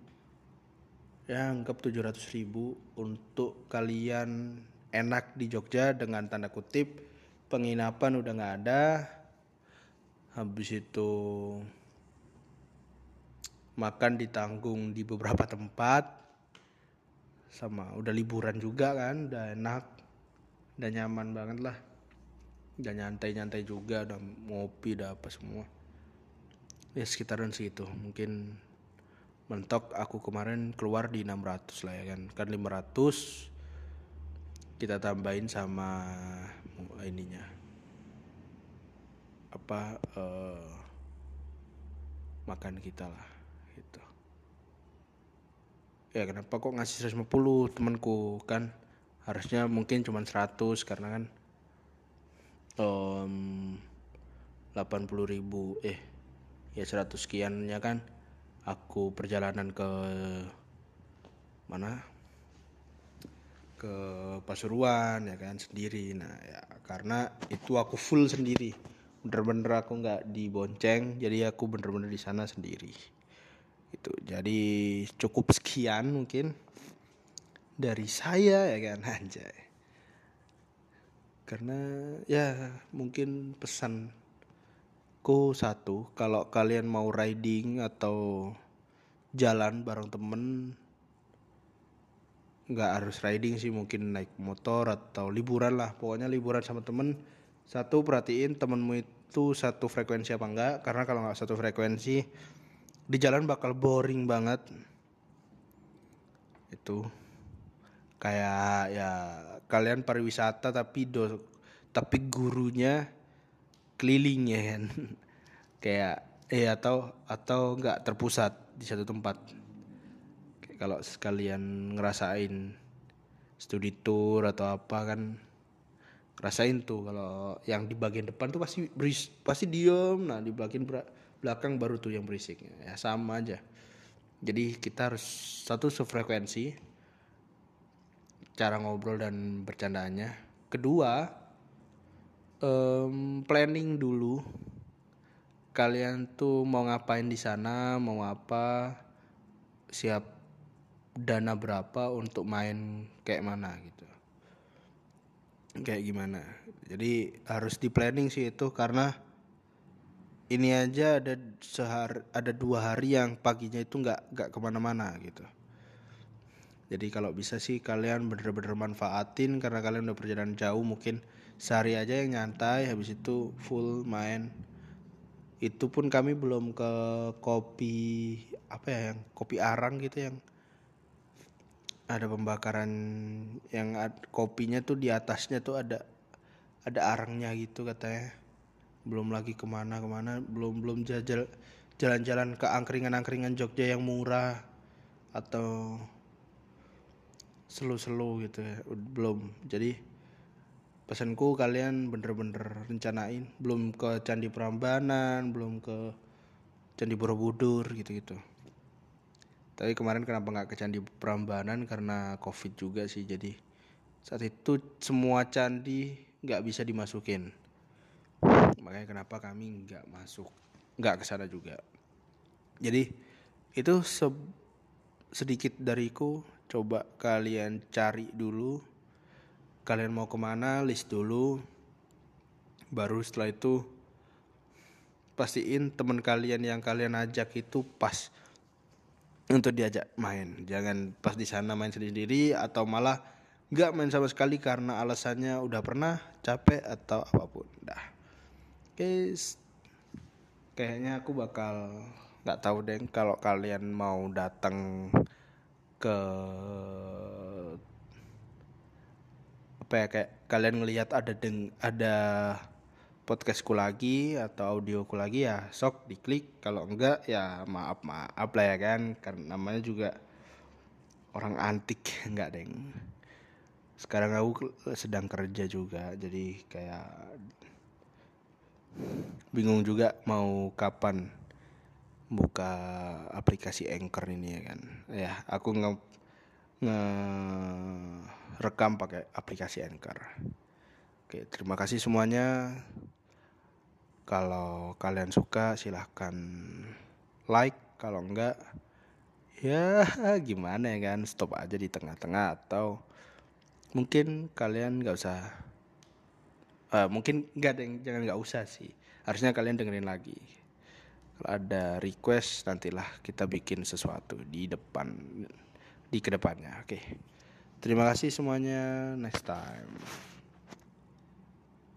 [SPEAKER 1] Ya anggap 700 ribu untuk kalian enak di Jogja dengan tanda kutip penginapan udah nggak ada habis itu makan ditanggung di beberapa tempat. Sama udah liburan juga kan udah enak udah nyaman banget lah. Udah nyantai-nyantai juga udah ngopi udah apa semua. Ya sekitaran segitu mungkin mentok aku kemarin keluar di 600 lah ya kan. Kan 500 kita tambahin sama ininya apa uh, makan kita lah gitu. Ya kenapa kok ngasih 150 temanku kan? Harusnya mungkin cuma 100 karena kan um, 80 ribu eh ya 100 sekiannya kan aku perjalanan ke mana? Ke Pasuruan ya kan sendiri. Nah ya karena itu aku full sendiri bener-bener aku nggak dibonceng jadi aku bener-bener di sana sendiri. Itu jadi cukup sekian mungkin dari saya ya kan? Anjay. Karena ya mungkin pesanku satu kalau kalian mau riding atau jalan bareng temen nggak harus riding sih mungkin naik motor atau liburan lah. Pokoknya liburan sama temen satu perhatiin temenmu itu satu frekuensi apa enggak karena kalau nggak satu frekuensi di jalan bakal boring banget. Itu. Kayak ya kalian pariwisata tapi do tapi gurunya keliling ya kan. Kayak eh atau atau nggak terpusat di satu tempat. Kalau sekalian ngerasain studi tour atau apa kan rasain tuh kalau yang di bagian depan tuh pasti beris pasti diem. Nah di bagian belakang baru tuh yang berisik ya sama aja. Jadi kita harus satu sefrekuensi cara ngobrol dan bercandanya kedua um, planning dulu. Kalian tuh mau ngapain di sana mau apa siap dana berapa untuk main kayak mana gitu kayak gimana. Jadi harus di planning sih itu karena ini aja ada sehari ada dua hari yang paginya itu nggak nggak ke mana-mana gitu. Jadi kalau bisa sih kalian bener-bener manfaatin karena kalian udah perjalanan jauh mungkin sehari aja yang nyantai habis itu full main. Itu pun kami belum ke kopi apa ya yang kopi arang gitu yang ada pembakaran yang ad, kopinya tuh di atasnya tuh ada ada arangnya gitu katanya. Belum lagi ke mana ke mana belum belum jajal jalan-jalan ke angkringan-angkringan Jogja yang murah atau selu-selu gitu ya belum. Jadi pesanku kalian bener-bener rencanain. Belum ke Candi Prambanan belum ke Candi Borobudur gitu-gitu tapi kemarin kenapa nggak ke Candi Prambanan? Karena covid juga sih jadi saat itu semua candi nggak bisa dimasukin. Makanya kenapa kami nggak masuk nggak ke sana juga. Jadi itu se sedikit dariku coba kalian cari dulu. Kalian mau ke mana list dulu. Baru setelah itu pastiin teman kalian yang kalian ajak itu pas untuk diajak main. Jangan pas di sana main sendiri atau malah nggak main sama sekali karena alasannya udah pernah capek atau apa pun. Dah. Oke kayaknya aku bakal nggak tahu deh kalau kalian mau datang ke apa ya kayak kalian ngelihat ada deng ada podcastku lagi atau audioku lagi ya sok diklik. Kalau enggak ya maaf maaf lah ya kan. Karena namanya juga orang antik enggak deng. Sekarang aku sedang kerja juga jadi kayak bingung juga mau kapan buka aplikasi Anchor ini ya kan. Ya aku nge, nge rekam pakai aplikasi Anchor. Oke terima kasih semuanya kalau kalian suka silahkan like. Kalau enggak ya gimana ya kan? Stop aja di tengah-tengah atau mungkin kalian nggak usah uh, mungkin nggak jangan nggak usah sih. Harusnya kalian dengerin lagi. Kalau ada request nantilah kita bikin sesuatu di depan di ke depannya. Oke. Terima kasih semuanya. Next time